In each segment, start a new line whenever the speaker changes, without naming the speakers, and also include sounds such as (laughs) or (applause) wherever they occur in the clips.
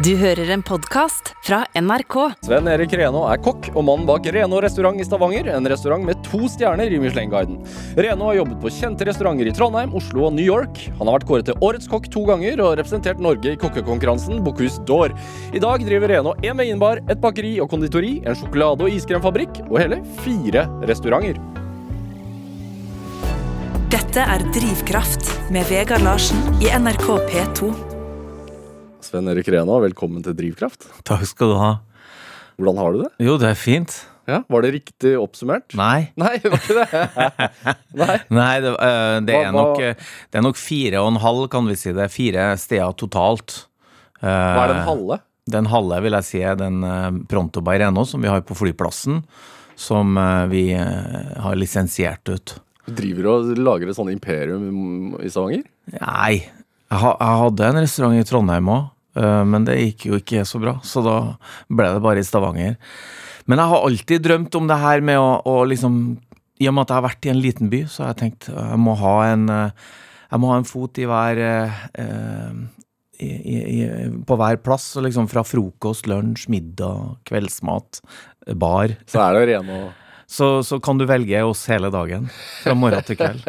Du hører en podkast fra NRK.
Sven Erik Reno er kokk og mannen bak Reno restaurant i Stavanger, en restaurant med to stjerner i Michelin-guiden. Reno har jobbet på kjente restauranter i Trondheim, Oslo og New York. Han har vært kåret til Årets kokk to ganger og representert Norge i kokkekonkurransen Bocuse d'Or. I dag driver Reno en veginbar, et bakeri og konditori, en sjokolade- og iskremfabrikk og hele fire restauranter.
Dette er Drivkraft med Vegard Larsen i NRK P2.
Sven Erik Rena, velkommen til Drivkraft.
Takk skal du ha.
Hvordan har du det?
Jo, det er fint.
Ja, Var det riktig oppsummert?
Nei. (laughs)
Nei, det var ikke det. (laughs) Nei.
Nei, det, øh, det,
Hva-
er nok, øh, det er nok fire og en halv, kan vi si. Det fire steder totalt. Eh,
Hva er den halve?
Den halve vil jeg si er den uh, Pronto by Reno som vi har på flyplassen. Som vi har lisensiert ut.
Du driver og lager et sånt imperium i Stavanger?
Nei, jeg, ha, jeg hadde en restaurant i Trondheim òg, men det gikk jo ikke så bra. Så da ble det bare i Stavanger. Men jeg har alltid drømt om det her med å, å liksom I og med at jeg har vært i en liten by, så har jeg tenkt jeg må ha en, eh, jeg må ha en fot i hver eh, eh, i, i, på hver plass. Liksom fra frokost, lunsj, middag, kveldsmat, bar.
Så er det Reno
Så, så kan du velge oss hele dagen. Fra morgen til kveld.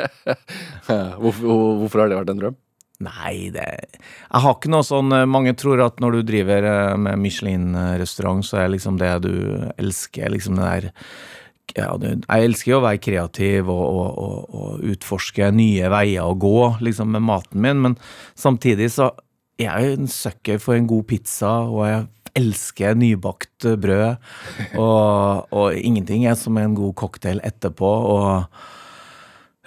(laughs)
hvorfor, hvorfor har det vært en drøm?
Nei, det Jeg har ikke noe sånn eh, Mange tror at når du driver eh, med Michelin-restaurant, så er liksom det du elsker, liksom det der ja, Jeg elsker jo å være kreativ og, og, og, og utforske nye veier å gå liksom med maten min, men samtidig så er jeg jo en sucker for en god pizza, og jeg elsker nybakt brød, og, og ingenting er som en god cocktail etterpå. og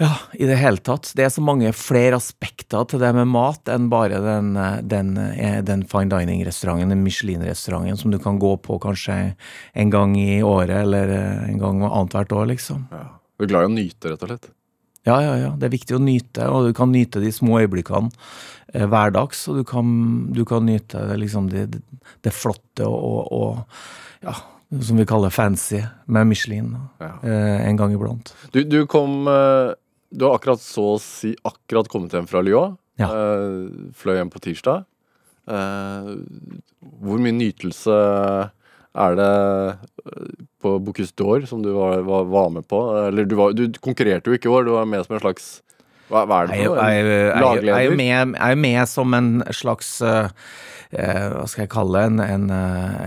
ja, i det hele tatt. Det er så mange flere aspekter til det med mat enn bare den, den, eh, den fine dining-restauranten, den Michelin-restauranten, som du kan gå på kanskje en gang i året, eller eh, en gang annethvert år, liksom.
Du er glad i å nyte, rett og slett?
Ja, ja, ja. Det er viktig å nyte, og du kan nyte de små øyeblikkene eh, hverdags, og du kan, du kan nyte det, liksom det, det flotte og, og ja, som vi kaller fancy, med Michelin
Ja.
eh, en gang iblant.
Du, du kom eh, Du har akkurat så å si akkurat kommet hjem fra Lyon.
Ja.
Uh, fløy hjem på tirsdag. Uh, hvor mye nytelse er det eh, på Bocuse d'Or som du var, var, var med på? Eller du, var, du konkurrerte jo ikke i år, du var med som en slags Hva, hva er det for noe?
jeg, jeg, jeg, er med, jeg er med som en slags eh, Hva skal jeg kalle det? En, en,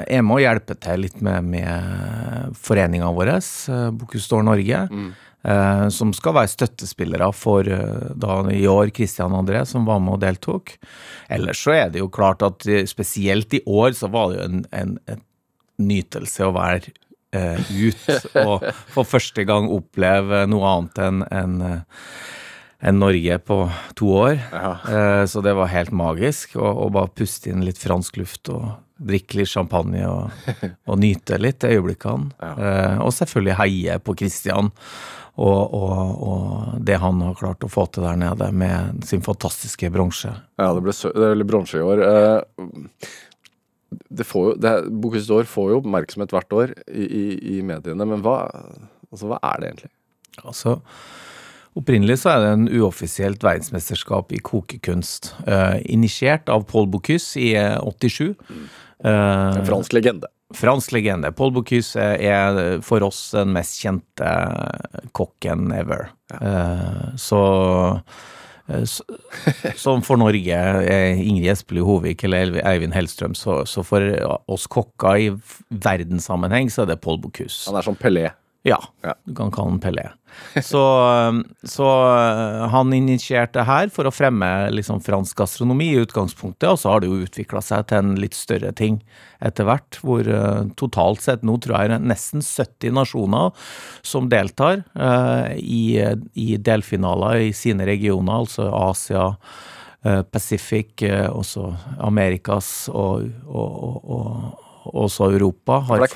jeg er med å hjelpe til litt med, med foreninga vår, uh, Bocuse d'Or Norge.
Mm.
Eh, som skal være støttespillere for eh, da i år Christian André, som var med og deltok. Ellers så er det jo klart at eh, spesielt i år så var det jo en, en, en nytelse å være eh, ut (laughs) og for første gang oppleve noe annet enn eh, enn Norge på to år.
Ja.
Eh, så det var helt magisk å å bare puste inn litt fransk luft og drikke litt champagne og, (laughs) og nyte litt øyeblikkene.
Ja.
Eh, og selvfølgelig heie på Christian og, og, og det han har klart å få til der nede med sin fantastiske bronse.
Ja, det ble, det bronse i år. Eh, det får jo, det, Bocuse d'Or får jo oppmerksomhet hvert år i, i, i mediene, men hva, altså, hva er det egentlig?
Altså, Opprinnelig så er det en uoffisielt verdensmesterskap i kokekunst, eh, initiert av Paul Bocuse i eh, 87. Eh,
En fransk legende.
Fransk legende. Paul Bocuse er for oss den mest kjente kokken ever. Ja. så eh, som for Norge, er Ingrid Espelid Hovig eller Eivind Hellstrøm, så, så for oss kokker i verdenssammenheng, så er det Paul Bocuse.
Han er som Pelé.
Ja, du kan kalle han Pelé. Så, så øh, han initierte her for å fremme liksom fransk gastronomi i utgangspunktet, og så har det jo utvikla seg til en litt større ting etter hvert, hvor øh, totalt sett nå tror jeg det er nesten 70 nasjoner som deltar øh, i, i delfinaler i sine regioner, altså Asia, Pacific, også Amerikas og, og, og, og også Europa har
det er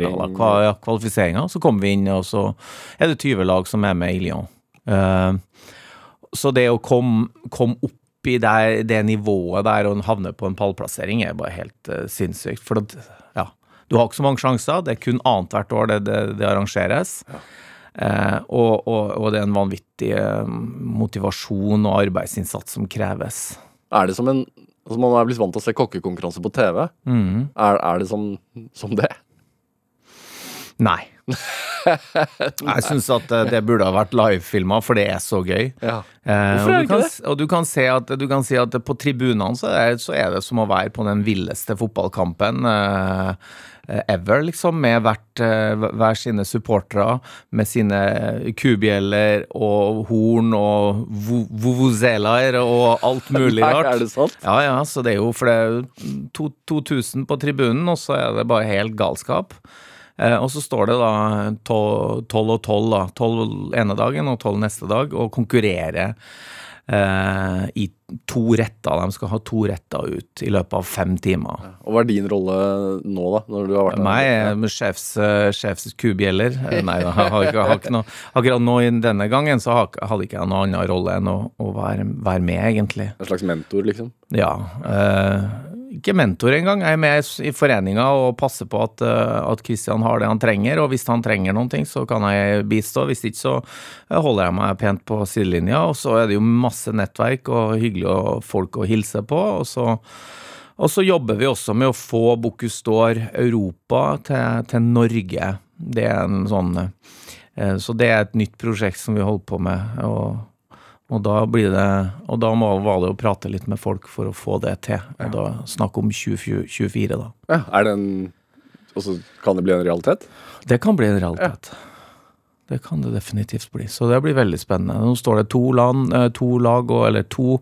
delfinaler, kva- ja. Så kommer vi inn, og så er det 20 lag som er med i Lyon. Eh, så det å komme kom opp i det, det nivået der og havne på en pallplassering er bare helt eh, sinnssykt. For at, ja, du har ikke så mange sjanser. Det er kun annethvert år det, det, det arrangeres. Eh, og, og, og det er en vanvittig eh, motivasjon og arbeidsinnsats som kreves.
Er det som en Altså Man er blitt vant til å se kokkekonkurranse på TV.
Mm.
Er, er det som, som det?
Nei. (laughs) Jeg syns at eh, det burde ha vært livefilma, for det er så gøy.
Ja.
Eh,
Hvorfor er
og,
det
du kan,
ikke
s- og du kan se at, du kan si at på tribunene så så er det som å være på den villeste fotballkampen eh, ever, liksom, med hvert, eh, hver sine supportere, med sine kubjeller og horn og vuvuzelaer og alt (laughs) mulig rart.
er det sant?
Ja, ja, så det er jo for det er jo 2000 på tribunen, og så er det bare helt galskap. Eh, og så står det da tolv og tolv, da. Tolv ene dagen og tolv neste dag, og konkurrerer eh, i to retter. De skal ha to retter ut i løpet av fem timer.
Og hva er din rolle nå, da? Når du har vært
Meg er sjefs, eh, sjefs kubjeller. Eh, Nei da, jeg har ikke, har ikke noe Akkurat nå i denne gangen så har- hadde ikke jeg noen annen rolle enn å, å være, være med, egentlig.
En slags mentor, liksom?
Ja. Eh, ikke mentor engang. Jeg er med i foreninga og passer på at, eh, at Christian har det han trenger. Og hvis han trenger noen ting, så kan jeg bistå. Hvis ikke, så eh, holder jeg meg pent på sidelinja. Og så er det jo masse nettverk og hyggelige folk å hilse på. Og så, og så jobber vi også med å få Bocuse d'Or Europa til, til Norge. Det er en sånn eh, Så det er et nytt prosjekt som vi holder på med. og og da blir det Og da må, var det å prate litt med folk for å få det til. Og da snakk om 2024, da.
Ja, er det en Og så kan det bli en realitet?
Det kan bli en realitet. Det kan det definitivt bli. Så det blir veldig spennende. Nå står det to, land, eh, to lag, og, eller to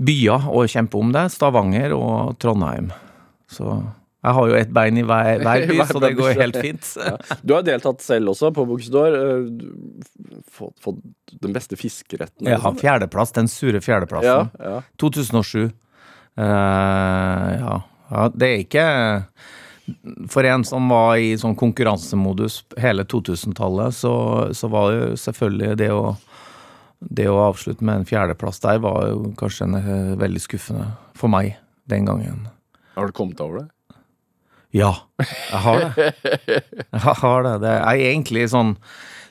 byer å kjempe om det. Stavanger og Trondheim. Så jeg har jo ett bein i hver, hver (laughs) by, så det går helt fint. (laughs)
Du har deltatt selv også på Bocuse d'Or. eh, Fått, fått den beste fiskeretten?
Ja, fjerdeplass, den sure fjerdeplassen.
ja.
2007. Uh, ja. ja, det er ikke For en som var i sånn konkurransemodus hele 2000-tallet, så, så var jo selvfølgelig det å det å avslutte med en fjerdeplass der var jo kanskje en, eh, veldig skuffende for meg den gangen.
Har du kommet over det?
Ja, jeg har det. Jeg har det. det er egentlig sånn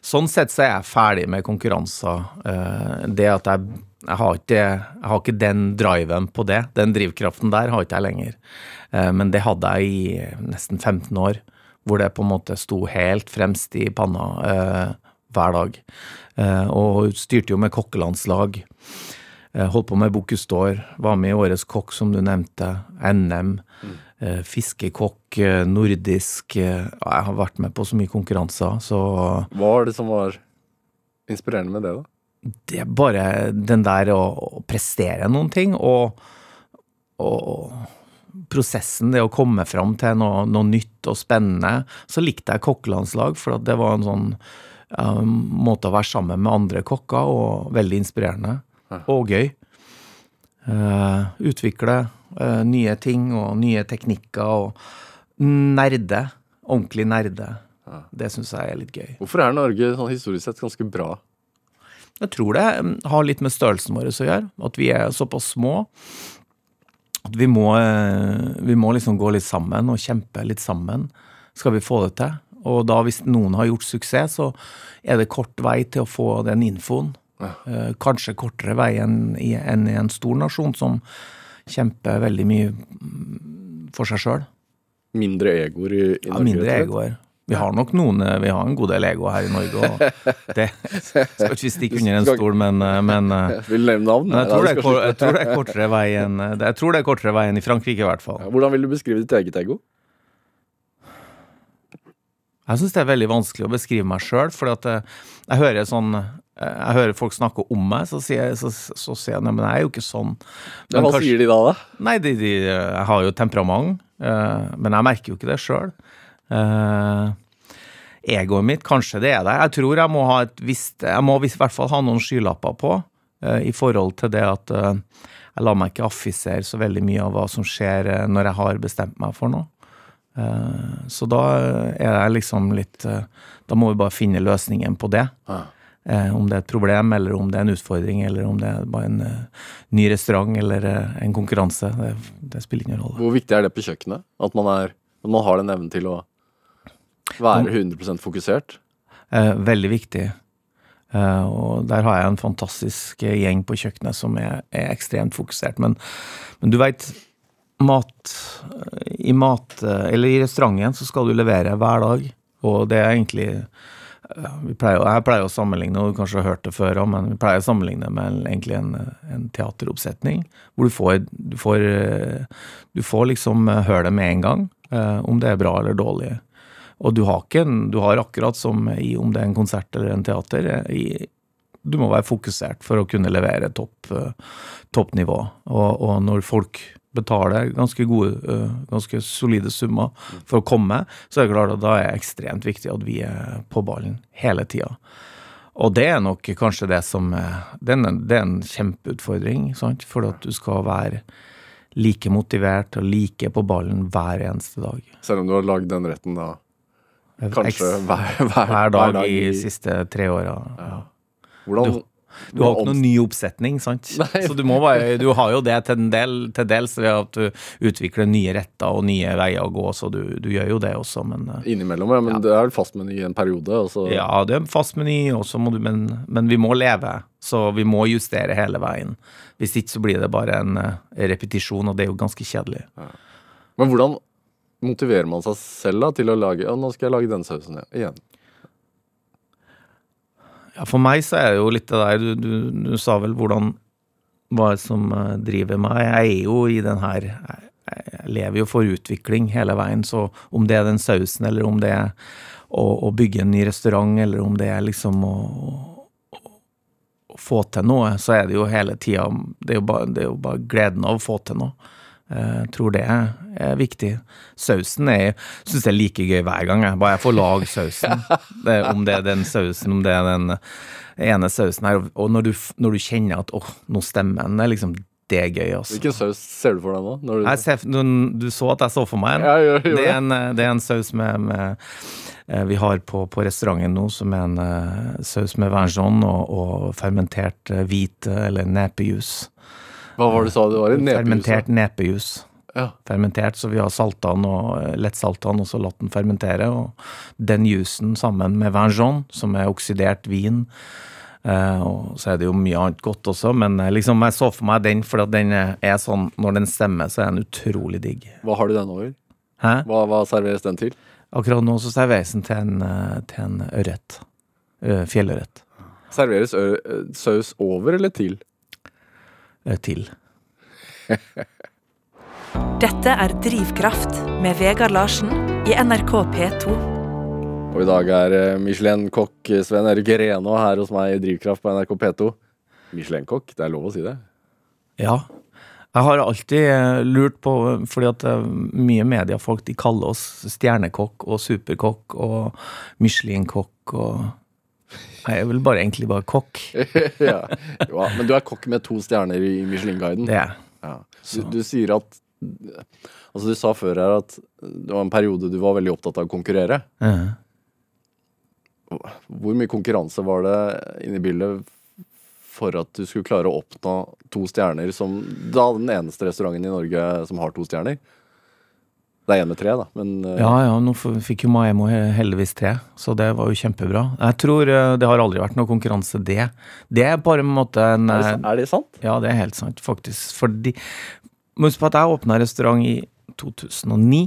Sånn sett så er jeg ferdig med konkurranser. Eh, Det at jeg, jeg, har ikke, jeg har ikke den driven på det. Den drivkraften der har ikke jeg lenger. Eh, Men det hadde jeg i nesten 15 år, hvor det på en måte sto helt fremst i panna eh, hver dag. Og styrte jo med kokkelandslag. Holdt på med Bocuse d'Or, var med i Årets kokk, som du nevnte. NM. Eh, Fiskekokk, eh, nordisk eh, Jeg har vært med på så mye konkurranser, så
Hva var det som var inspirerende med det, da?
det er bare den der å, å prestere noen ting, og, og prosessen, det å komme fram til noe, noe nytt og spennende. Så likte jeg kokkelandslag, for det var en sånn ja, måte å være sammen med andre kokker, og veldig inspirerende. Og gøy. Uh, utvikle nye ting og nye teknikker, og nerde. Ordentlig nerde. Det syns jeg er litt gøy.
Hvorfor er Norge sånn historisk sett ganske bra?
Jeg tror det mm, har litt med størrelsen vår å gjøre. At vi er såpass små at vi må, eh, vi må liksom gå litt sammen og kjempe litt sammen. Skal vi få det til? Og da hvis noen har gjort suksess, så er det kort vei til å få den infoen. Ja. Kanskje kortere vei enn i, enn i en stor nasjon som kjemper veldig mye for seg sjøl.
Mindre egoer i, i
Ja,
Norge?
mindre
og slett?
egoer. Vi har nok noen eh, Vi har en god del ego her i Norge, og (laughs) det skal ikke vi stikke under en stol, men, eh, men eh, (laughs)
Vil nevne navn?
jeg tror, er, jeg tror det er kortere vei enn Jeg tror det er kortere vei enn i Frankrike, i hvert fall.
Hvordan vil du beskrive ditt eget ego?
Jeg syns det er veldig vanskelig å beskrive meg sjøl, for eh, jeg hører sånn jeg hører folk snakke om meg, så sier jeg, så, så sier jeg nei, men jeg er jo ikke sånn.
Ja,
Men
hva
kanskje-
sier de da, da?
Nei, de, de, jeg har jo temperament, uh, men jeg merker jo ikke det sjøl. egoet mitt, kanskje det er der. Jeg tror jeg må ha et visst Jeg må i hvert fall ha noen skylapper på uh, i forhold til det at eh, jeg lar meg ikke affisere så veldig mye av hva som skjer eh, når jeg har bestemt meg for noe. Eh, så da er jeg liksom litt eh, Da må vi bare finne løsningen på det.
Ah.
Eh, om det er et problem, eller om det er en utfordring, eller om det er bare en eh, ny restaurant eller eh, en konkurranse. Det, det spiller ingen rolle.
Hvor viktig er det på kjøkkenet? At man, er, at man har den evnen til å være 100 fokusert?
Eh, veldig viktig. Og der har jeg en fantastisk gjeng på kjøkkenet som er, er ekstremt fokusert. Men, men du veit, mat i mat Eller i restauranten så skal du levere hver dag, og det er egentlig pleier, jeg pleier å sammenligne, og du kanskje har hørt det før men vi pleier å sammenligne med egentlig en, en teateroppsetning. Hvor du får, du får, du får liksom høre det med en gang, om det er bra eller dårlig. Og du har ikke en, du har akkurat som i om det er en konsert eller en teater, i, du må være fokusert for å kunne levere topp, toppnivå. Og, og, når folk betaler ganske gode, ganske solide summer for å komme, så er det klart at da er det ekstremt viktig at vi er på ballen hele tida. Og det er nok kanskje det som Det er en, det er en kjempeutfordring, sant? for at du skal være like motivert og like på ballen hver eneste dag.
Selv om du har lagd den retten da Kanskje hver,
hver, hver dag, dag i de siste tre åra. Ja.
Hvordan
du, har ikke noen ny oppsetning, sant? (laughs) Nei. Så du, bare, du har jo det til, en del, til dels ved at du utvikler nye retter og nye veier å gå, så du, du gjør jo det også, men
eh, Innimellom, ja. Men ja. det er vel fastmeny i en periode? Også.
Ja, det er fastmeny, men, men vi må leve. Så vi må justere hele veien. Hvis ikke så blir det bare en uh, repetisjon, og det er jo ganske kjedelig. Ja.
Men hvordan motiverer man seg selv da, til å lage Ja, nå skal jeg lage denne sausen igjen.
Ja, for meg så er det jo litt det der Du, du, du sa vel hvordan Hva som eh, driver meg. Jeg er jo i den her Jeg lever jo for utvikling hele veien, så om det er den sausen, eller om det er å, å bygge en ny restaurant, eller om det er liksom å, å, få til noe, så er det jo hele tida det, det er jo bare gleden av å få til noe. Jeg tror det er viktig. Sausen er syns jeg er like gøy hver gang. Jeg. Bare jeg får lage sausen. (laughs) Det, om det er den sausen, om det er den ene sausen her. Og når du, når du kjenner at åh, nå stemmer den, det er liksom det er gøy. Altså.
Hvilken saus ser du for deg nå?
Du... Ser, du, du, så at jeg så for meg en.
Ja, jo, jo,
det, er en det er en saus med, med eh, vi har på, på, restauranten nå, som er en saus med vergeon og, og fermentert hvite eller nepejus.
Hva var det du sa det var?
Nepejus? Fermentert nepejus.
Ja.
Fermentert, så vi har salta den og eh, lettsalta den og så latt den fermentere. Og den jusen sammen med vinjon, som er oksidert vin. Uh, og så er det jo mye annet godt også, men uh, liksom jeg så for meg den, for den er sånn Når den stemmer, så er den utrolig digg.
Hva har du den over?
Hæ?
Hva, hva serveres den til?
Akkurat nå så serveres den til en, til en ørret. Fjellørret.
Serveres saus over eller til?
Eh, til. (laughs)
Dette er Drivkraft med Vegard Larsen i NRK P2.
Og i dag er eh, Michelin-kokk Sven Erik Renaa her hos meg i Drivkraft på NRK P2. Michelin-kokk, det er lov å si det?
Ja. Jeg har alltid eh, lurt på, fordi at mye mediefolk de kaller oss stjernekokk og superkokk og Michelin-kokk og jeg er vel bare egentlig bare kokk. (laughs)
ja. Jo, Men du er kokk med to stjerner i Michelin-guiden.
Det er
ja. du, du sier at Altså, du sa før her at det var en periode du var veldig opptatt av å konkurrere.
Uh -huh.
Hvor mye konkurranse var det inne i bildet for at du skulle klare å oppnå to stjerner som da den eneste restauranten i Norge som har to stjerner? Det er én med tre, da, men uh...
Ja ja, nå fikk jo Maemo heldigvis tre, så det var jo kjempebra. Jeg tror uh, det har aldri vært noe konkurranse, det. Det er bare en måte en
Er det, er det sant?
Ja, det er helt sant, faktisk. Fordi Husk på at jeg åpna restaurant i 2009.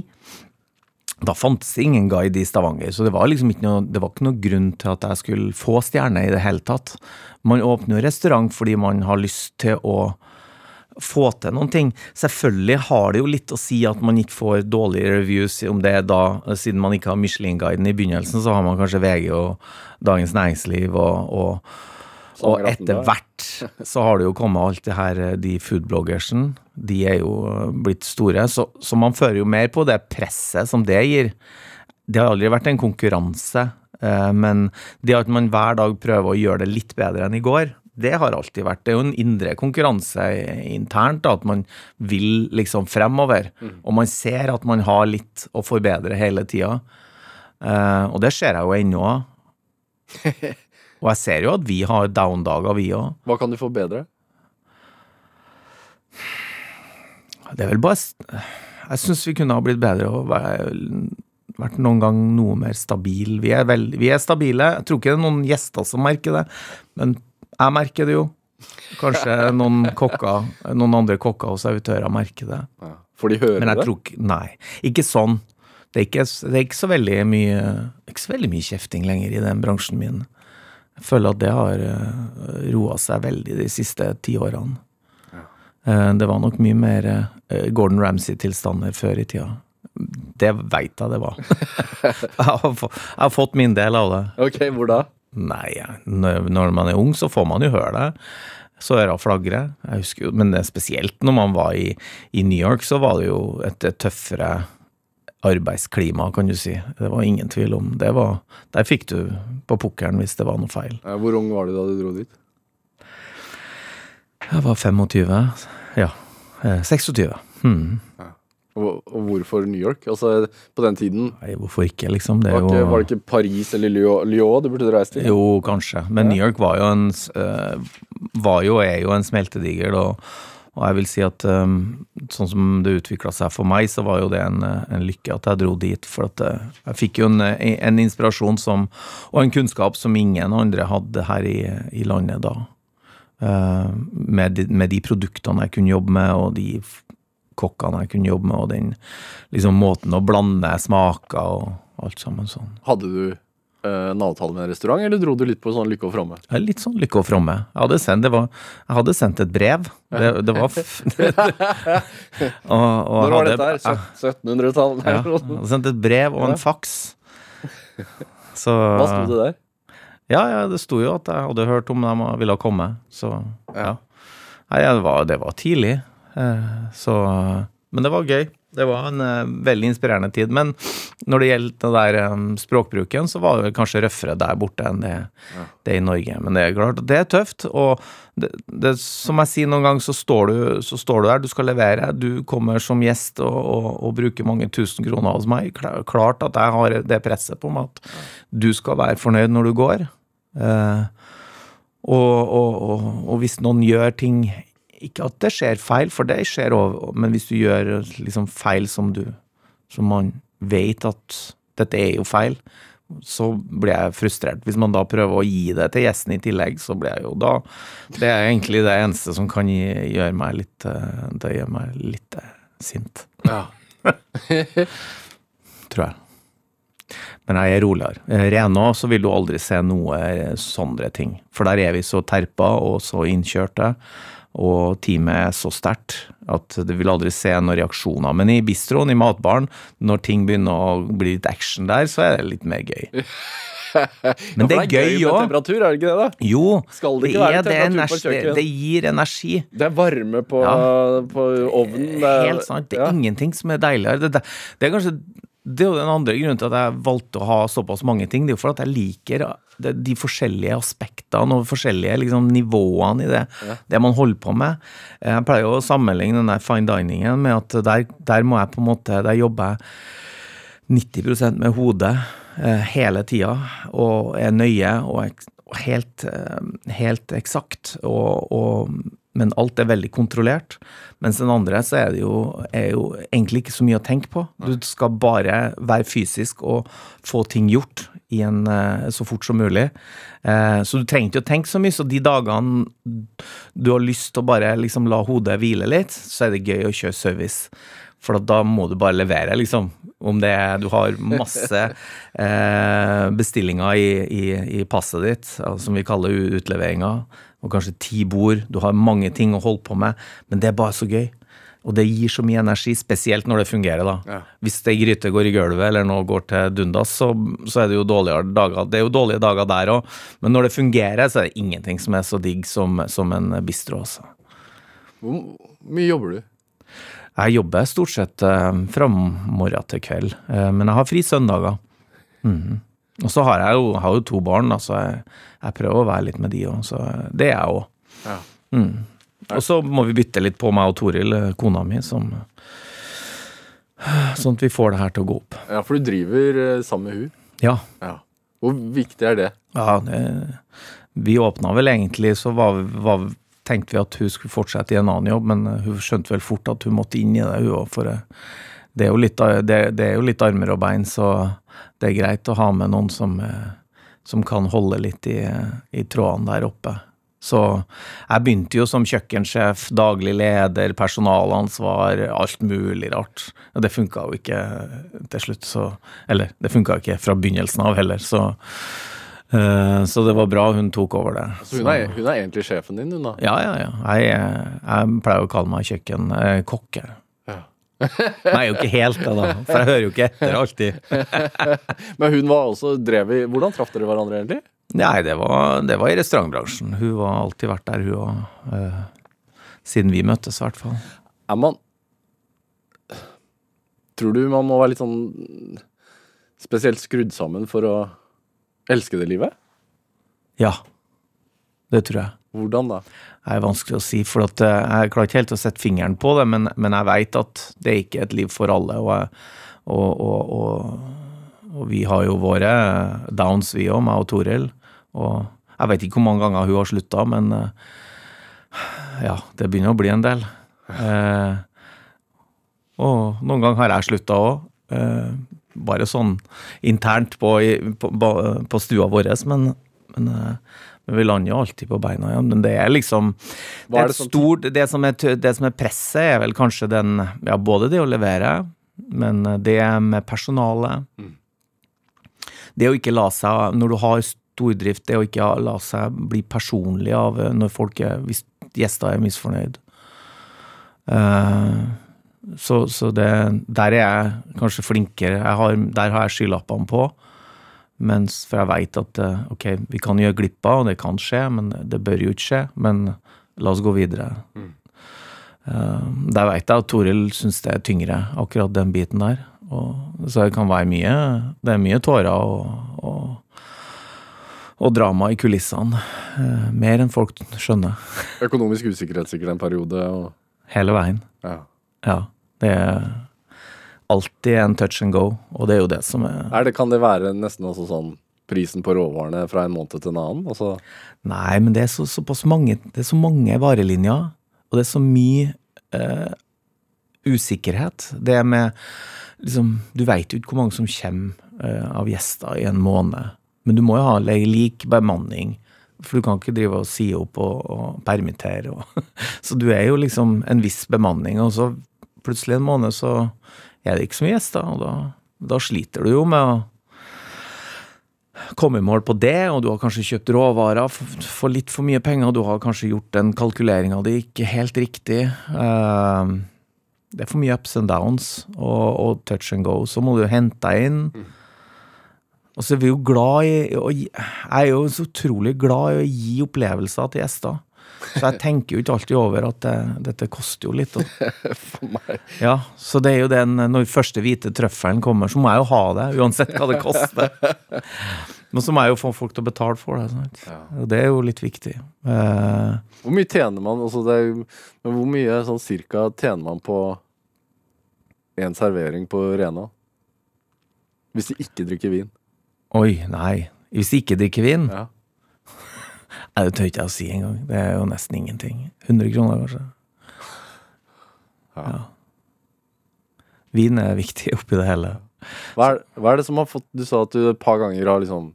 Da fantes det ingen guide i Stavanger, så det var liksom ikke noe, det var ikke noe grunn til at jeg skulle få stjerne i det hele tatt. Man åpner jo restaurant fordi man har lyst til å få til noen ting. Selvfølgelig har det jo litt å si at man ikke får dårlige reviews om det da, siden man ikke har Michelin-guiden i begynnelsen, så har man kanskje VG og Dagens Næringsliv og, og, og etter hvert så har det jo kommet alt det her, de foodbloggersen. De er jo blitt store, så, så man fører jo mer på det presset som det gir. Det har aldri vært en konkurranse, eh, men det at man hver dag prøver å gjøre det litt bedre enn i går, det har alltid vært. Det er jo en indre konkurranse internt, da, at man vil liksom fremover. Mm. Og man ser at man har litt å forbedre hele tida. Uh, og det ser jeg jo ennå. (laughs) og jeg ser jo at vi har down-dager, vi òg.
Hva kan du forbedre?
Det er vel bare Jeg syns vi kunne ha blitt bedre og vært noen gang noe mer stabil. Vi er, veld, vi er stabile. Jeg tror ikke det er noen gjester som merker det, men jeg merker det jo. Kanskje noen kokker, noen andre kokker og servitører merker det.
Ja. for de
hører
det?
tror Nei, ikke sånn. Det er ikke, det er ikke så veldig mye ikke så veldig mye kjefting lenger i den bransjen min. Jeg føler at det har uh, roa seg veldig de siste ti årene. Ja. det var nok mye mer eh, Gordon Ramsay-tilstander før i tida. Det veit jeg det var. (laughs) jeg, har få, jeg har fått min del av det.
Ok, hvor da?
Nei, når man er ung, så får man jo høre det. Så øra flagrer. Jeg husker jo, men spesielt når man var i, i New York, så var det jo et, tøffere arbeidsklima, kan du si. Det var ingen tvil om. Det var, der fikk du på pukkelen hvis det var noe feil.
Eh, Hvor ung var du da du dro dit?
Jeg var 25. Ja. eh, 26. Hmm.
Og, og hvorfor New York? Altså, på den tiden
Nei, hvorfor ikke, liksom? Det
var, ikke,
jo
var det ikke Paris eller Lyon, Lyon du burde reist til?
Jo, kanskje. Men New York var jo en eh, Var jo er jo en smeltedigel, og, og jeg vil si at um, sånn som det utvikla seg for meg, så var jo det en, eh, en lykke at jeg dro dit. For at eh, jeg fikk jo en, eh, en inspirasjon som, og en kunnskap som ingen andre hadde her i, i landet da. Eh, med, de, med de produktene jeg kunne jobbe med, og de kokkene jeg kunne jobbe med, og den liksom måten å blande smaker og alt sammen sånn.
Hadde du eh, en avtale med en restaurant, eller dro du litt på sånn lykke og fromme?
Ja, Litt sånn lykke og fromme. Jeg hadde sendt, det var, jeg hadde sendt et brev. Det, det var (laughs) (laughs) og, og
Når var dette her? 1700-tallet?
Ja, jeg hadde sendt et brev og en faks. Så
Hva sto det der?
Ja, ja, det sto jo at jeg hadde hørt om de ville komme, så ja. Nei, det, var, det var tidlig, eh, så Men det var gøy. Det var en eh, veldig inspirerende tid. Men når det gjelder det der eh, språkbruken, så var det kanskje røffere der borte enn det, det i Norge. Men det er klart, det er tøft. Og det, det, som jeg sier noen ganger, så står, du, så står du der, du skal levere. Du kommer som gjest og, og, og bruker mange tusen kroner hos meg. Kla- Klart at jeg har det presset på meg at du skal være fornøyd når du går. Eh, og, og hvis noen gjør ting Ikke at det skjer feil, for det skjer òg, men hvis du gjør liksom feil som du Som man vet at dette er jo feil, så blir jeg frustrert. Hvis man da prøver å gi det til gjesten i tillegg, så blir jeg jo da Det er egentlig det eneste som kan gjøre meg litt eh, Det gjør meg litt eh, sint,
Ja. (laughs)
tror jeg. Men jeg er roligere. Eh, Renå så vil du aldri se noe sånne ting. For der er vi så terpa og så innkjørte, og teamet er så sterkt at du vil aldri se noen reaksjoner. Men i bistroen, i matbaren, når ting begynner å bli litt action der, så er det litt mer gøy. (laughs) Men det er gøy
med
òg.
temperatur, er det ikke det? da?
Jo,
Skal det ikke være
det, er
temperatur
energi, det, gir energi.
Det er varme på,
Ja.
på ovnen. Det
Helt sant. Det er
ja.
ingenting som er deiligere. Det, det, det er kanskje det er jo den andre grunnen til at jeg valgte å ha såpass mange ting. Det er jo for at jeg liker de forskjellige aspektene og forskjellige liksom, nivåene i det, det man holder på med. Jeg pleier jo å sammenligne den der fine diningen med at der, der må jeg på en måte Der jobber jeg 90% med hodet eh, hele tida, og er nøye og, og helt, eh, helt eksakt. Og, og, men alt er veldig kontrollert. Mens den andre så er det jo, er jo egentlig ikke så mye å tenke på. Du skal bare være fysisk og få ting gjort i en, eh, så fort som mulig. Eh, Så du trenger ikke å tenke så mye. Så de dagene du har lyst til å bare liksom la hodet hvile litt, så er det gøy å kjøre service. For da må du bare levere, liksom. Om det er du har masse (laughs) eh, bestillinger i, i, i passet ditt, altså, som vi kaller utleveringer, og kanskje ti bord, du har mange ting å holde på med, men det er bare så gøy. Og det gir så mye energi, spesielt når det fungerer, da.
Ja.
Hvis ei gryte går i gulvet, eller noe går til dundas, så, så er det jo dårligere dager. Det er jo dårlige dager der òg, men når det fungerer, så er det ingenting som er så digg som, som en bistro, altså.
Hvor mye jobber du?
Jeg jobber stort sett eh, fra morgen til kveld, eh, men jeg har fri søndager. Mhm. Og så har jeg jo, har jo to barn, da, så jeg, jeg prøver å være litt med de òg. Så det er jeg òg.
Ja.
Og så må vi bytte litt på meg og Toril, eh, kona mi, som (sighs) Sånn at vi får det her til å gå opp.
Ja, for du driver eh, sammen med hun.
Ja.
Ja. Hvor viktig er det?
ja det, vi åpna vel egentlig, så var, var, tenkte vi at hun skulle fortsette i en annen jobb, men eh, hun skjønte vel fort at hun måtte inn i det, hun òg. For det er, jo litt, det, det er jo litt armer og bein, så det er greit å ha med noen som, eh, som kan holde litt i, i trådene der oppe. Så jeg begynte jo som kjøkkensjef, daglig leder, personalansvar, alt mulig rart. Og det funka jo ikke til slutt, så Eller, det funka ikke fra begynnelsen av heller, så uh, Så det var bra hun tok over det.
Så hun er, hun er egentlig sjefen din, hun da?
Ja, ja, ja. Jeg, jeg pleier å kalle meg kjøkkenkokke.
Ja.
Nei, jo ikke helt det, da. For jeg hører jo ikke etter alltid. (laughs)
Men hun var også drev i Hvordan traff dere hverandre, egentlig?
Nei, det var, det var i restaurantbransjen. Hun har alltid vært der, hun òg. Uh, siden vi møttes, i hvert fall.
Er man Tror du man må være litt sånn spesielt skrudd sammen for å elske det livet?
Ja. Det tror jeg.
Hvordan da?
Det er vanskelig å si, for eh, jeg klarer ikke helt å sette fingeren på det, men, men jeg veit at det er ikke et liv for alle. Og, og, og, og, vi har jo våre downs, vi òg, meg og Toril. Og jeg vet ikke hvor mange ganger hun har slutta, men eh, ja, det begynner å bli en del. Eh, og noen ganger har jeg slutta òg. Eh, bare sånn internt på, på, på stua vår, men, men, eh, men, vi lander jo alltid på beina igjen. Men det er liksom det, er det, stort, det, som er, det som er presset, er vel kanskje den Ja, både det å levere, men det med personalet. Mm. Det å ikke la seg Når du har stordrift, det å ikke la seg bli personlig av når folk er, hvis gjester er misfornøyd. Uh, så, så det, der er jeg kanskje flinkere. Har, der har jeg skylappene på. Mens, for jeg veit at eh, ok, vi kan gjøre glipper, og det kan skje, men det bør jo ikke skje. Men la oss gå videre. Mm. Uh, der veit jeg at Toril syns det er tyngre, akkurat den biten der. Og, så det kan være mye Det er mye tårer og, og, og drama i kulissene. Uh, mer enn folk skjønner.
Økonomisk usikkerhet sikkert en periode? Og...
Hele veien.
Ja.
ja. Det er alltid en touch and go, og det er jo det som er,
er det, Kan det være nesten også sånn prisen på råvarene fra en måned til en annen? Altså...
Nei, men det er så, såpass mange, det er så mange varelinjer, og det er så mye eh, usikkerhet. Det med liksom, Du veit jo ikke hvor mange som kommer eh, av gjester i en måned, men du må jo ha lik bemanning. For du kan ikke drive og si opp og, og permittere. Og, (laughs) så du er jo liksom en viss bemanning. Og så plutselig en måned så er det ikke så mye gjester, og da, da sliter du jo med å komme i mål på det, og du har kanskje kjøpt råvarer for, litt for mye penger, og du har kanskje gjort den kalkuleringa di ikke helt riktig. Uh, det er for mye ups and downs og, og, touch and go. Så må du hente deg inn. Og så er vi jo glad i Jeg er jo så utrolig glad i å gi opplevelser til gjester. Så jeg tenker jo ikke alltid over at det, dette koster jo litt. (laughs)
For meg.
Ja, Så det er jo den Når første hvite trøffelen kommer, så må jeg jo ha det, uansett hva det koster. (laughs) Men så må jeg jo få folk til å betale for det. Sant? Ja. Og det er jo litt viktig. Eh,
hvor mye tjener man altså det, Hvor mye sånn cirka tjener man på en servering på Rena? Hvis de ikke drikker vin?
Oi, nei. Hvis de ikke drikker vin?
Ja.
Nei, det tør ikke jeg å si engang. Det er jo nesten ingenting. 100 kroner, kanskje.
Ja. ja.
Vin er viktig oppi det hele.
Hva er, hva er, det som har fått Du sa at du et par ganger har liksom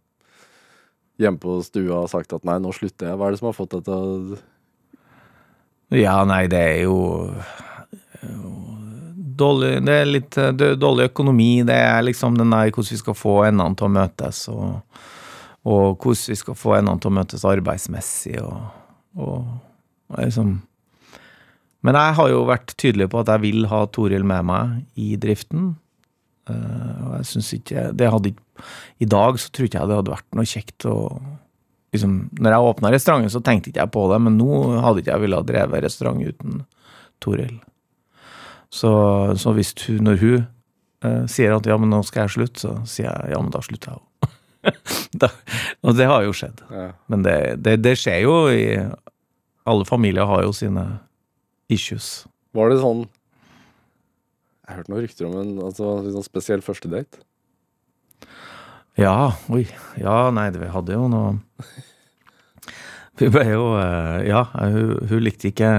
hjemme på stua sagt at nei, nå slutter jeg. Hva er det som har fått deg til å
Ja, nei, det er jo dårlig, Det er litt dårlig økonomi. Det er liksom den der hvordan vi skal få endene til å møtes. og og hvordan vi skal få endene til å møtes arbeidsmessig og, og, og liksom Men jeg har jo vært tydelig på at jeg vil ha Toril med meg i driften. Uh, og jeg syns ikke det hadde I dag så tror ikke jeg det hadde vært noe kjekt å liksom, Når jeg åpna restauranten, så tenkte ikke jeg på det, men nå hadde ikke jeg villet drevet restaurant uten Toril. Så, så hvis hun, når hun uh, sier at ja, men nå skal jeg slutte, så sier jeg ja, men da slutter jeg òg. (laughs) og det har jo skjedd.
Ja.
Men det, det, det, skjer jo i Alle familier har jo sine issues.
Var det sånn Jeg hørte noen rykter om en altså, sånn spesiell første date.
Ja, oi. Ja, nei, vi hadde jo noe (laughs) Vi ble jo eh, Ja, hun, hun likte ikke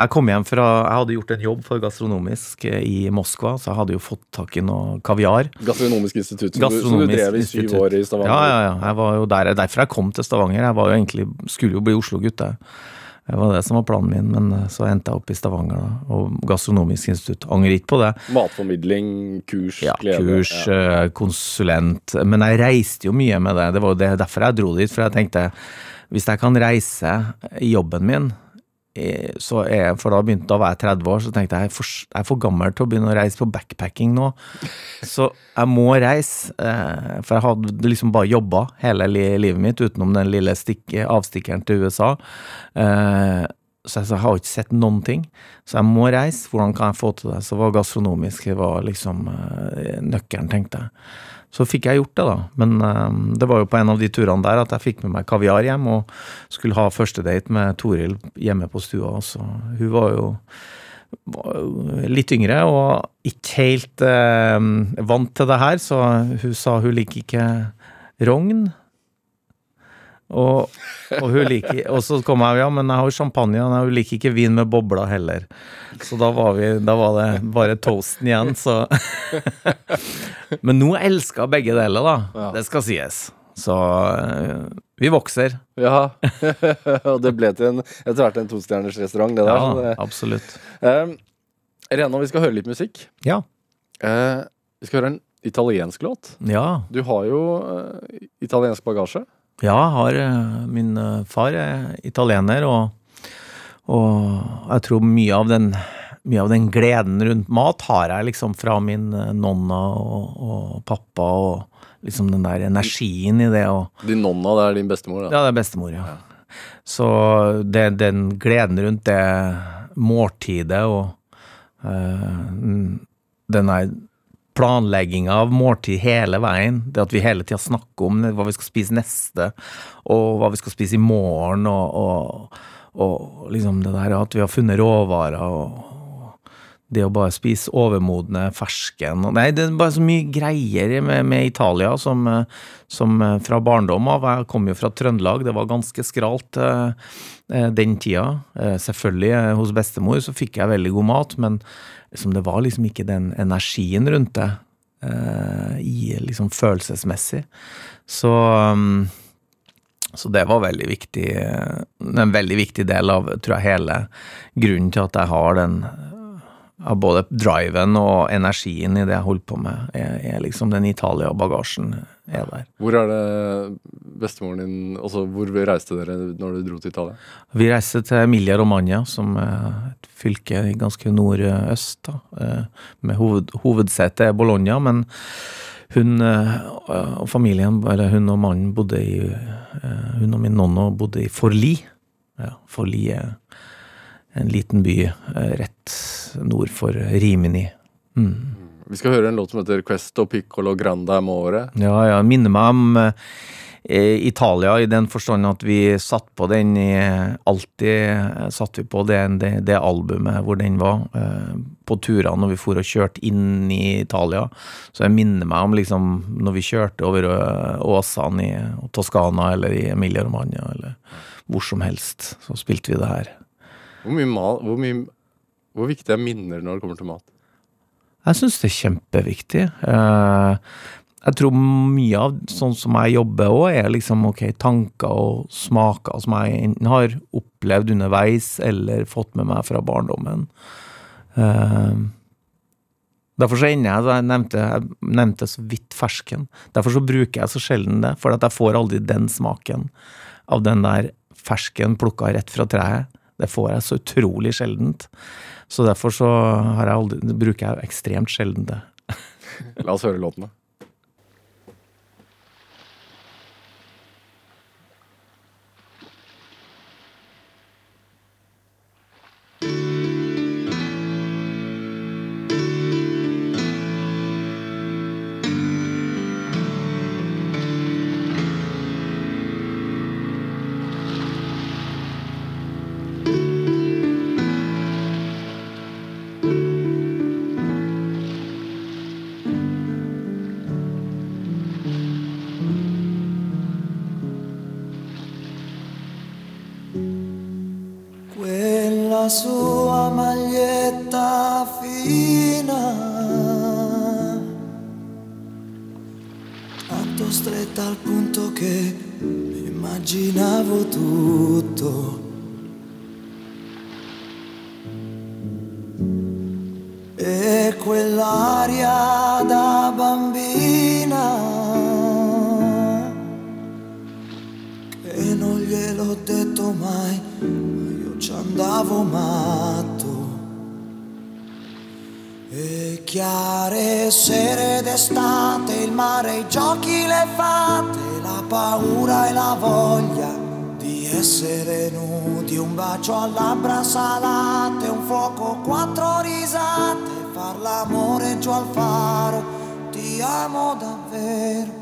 Jeg kom hjem fra Jeg hadde gjort en jobb for Gastronomisk eh, i Moskva, så jeg hadde jo fått tak i noe kaviar.
Gastronomisk institutt, som, du, som du drev i syv
institutt.
år i Stavanger.
Ja, ja, ja. Jeg var jo der, derfor jeg kom til Stavanger. Jeg var jo egentlig, skulle jo bli Oslo-gutt, jeg. Det var det som var planen min, men eh, så endte jeg opp i Stavanger, da. Og Gastronomisk institutt. Angrer ikke på det.
Matformidling, kurs,
Ja,
glede.
kurs,
Ja.
eh, konsulent. Men jeg reiste jo mye med det. Det var jo derfor jeg dro dit. For jeg tenkte, hvis jeg kan reise i jobben min, så er jeg, for da begynte da var jeg 30 år, så tenkte jeg jeg er for, jeg er for gammel til å begynne å reise på backpacking nå. Så jeg må reise, eh, for jeg hadde liksom bare jobba hele livet mitt utenom den lille stikke, avstikkeren til USA. Eh, så jeg, jeg har ikke sett noen ting. Så jeg må reise. Hvordan kan jeg få til det? Så var gastronomisk det var liksom eh, nøkkelen, tenkte jeg. Så fikk jeg gjort det, da. Men eh, det var jo på en av de turene der at jeg fikk med meg kaviar hjem, og skulle ha første date med Toril hjemme på stua. Så hun var jo litt yngre og ikke helt eh, vant til det her, så hun sa hun liker ikke rogn. Og, og hun liker Og så kom jeg ja, men jeg har jo champagne, og hun liker ikke vin med bobler heller. Så da var, vi, da var det bare toasten igjen, så (laughs) Men nå elsker begge deler, da.
Ja.
Det skal sies. Så eh, vi vokser.
Ja, (laughs) og det ble til en, etter hvert en tostjerners restaurant, det der.
Ja, absolutt.
Eh, Rena, vi skal høre litt musikk.
Ja.
Eh, vi skal høre en italiensk låt.
Ja.
Du har jo uh, italiensk bagasje.
Ja, jeg har eh, Min eh, far er italiener, og, og jeg tror mye av den mye av den gleden rundt mat har jeg liksom fra min eh, nonna og, og pappa, og liksom den der energien i det. og
Din nonna, det er din bestemor. Da.
Ja, det er bestemor, ja. Så det, den gleden rundt det måltidet og øh, den der planlegginga av måltid hele veien, det at vi hele tida snakker om hva vi skal spise neste, og hva vi skal spise i morgen, og, og, og liksom det der at vi har funnet råvarer, og det å bare spise overmodne fersken Nei, det er bare så mye greier med, med Italia som, som fra barndom av. Jeg kom jo fra Trøndelag, det var ganske skralt eh, den tida. Eh, selvfølgelig, eh, hos bestemor så fikk jeg veldig god mat, men liksom, det var liksom ikke den energien rundt det. eh, i liksom følelsesmessig. Så um, så det var veldig viktig, eh, en veldig viktig del av tror jeg, hele grunnen til at jeg har den av både driven og energien i det jeg holder på med, er, er liksom den Italia-bagasjen er der.
Hvor er det bestemoren din Altså, hvor reiste dere når du dro til Italia?
Vi reiste til Emilia Romagna, som er et fylke i ganske nordøst, da, eh, med hoved, hovedsetet er Bologna, men hun eh, og familien, eller hun og mannen, bodde i eh, Hun og min nonno bodde i Forli. Ja, Forli er en liten by rett nord for Rimini. Mm.
Vi skal høre en låt som heter Questo Piccolo Grande Amore.
Ja, ja, minner meg om eh, Italia i den forstand at vi satt på den i Alltid eh, satt vi på det, det, det albumet hvor den var, eh, på turene når vi for og kjørte inn i Italia. Så jeg minner meg om liksom når vi kjørte over eh, åsene i Toskana eller i Emilia Romagna eller hvor som helst, så spilte vi det her.
Hvor mye mal, hvor, mye, hvor viktig er minner når det kommer til mat?
Jeg syns det er kjempeviktig. Eh, jeg tror mye av sånn som jeg jobber òg, er liksom ok, tanker og smaker som jeg enten har opplevd underveis eller fått med meg fra barndommen. Eh, derfor så ender jeg Jeg nevnte, jeg nevnte så vidt fersken. Derfor så bruker jeg så sjelden det, for at jeg får aldri den smaken av den der fersken plukka rett fra treet. Det får jeg så utrolig sjeldent. Så derfor så jeg aldri, bruker jeg ekstremt sjelden det. (laughs)
La oss høre låtene.
Quella tutto. E quell'aria da bambina che non gliel'ho detto mai, ma io ci andavo matto. E chiare sere d'estate, il mare, i giochi, le fate, la paura e la voglia di essere nudi, un bacio a labbra salate, un fuoco, quattro risate, far l'amore giù al faro. Ti amo davvero,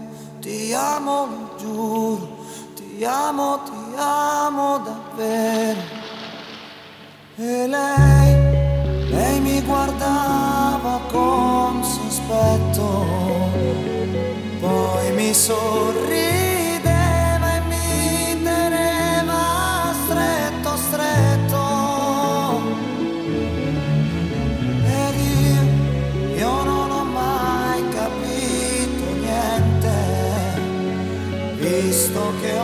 ti amo, lo giuro, ti amo, ti amo davvero. E lei, lei mi guardava con sospetto, poi mi sorrideva okay.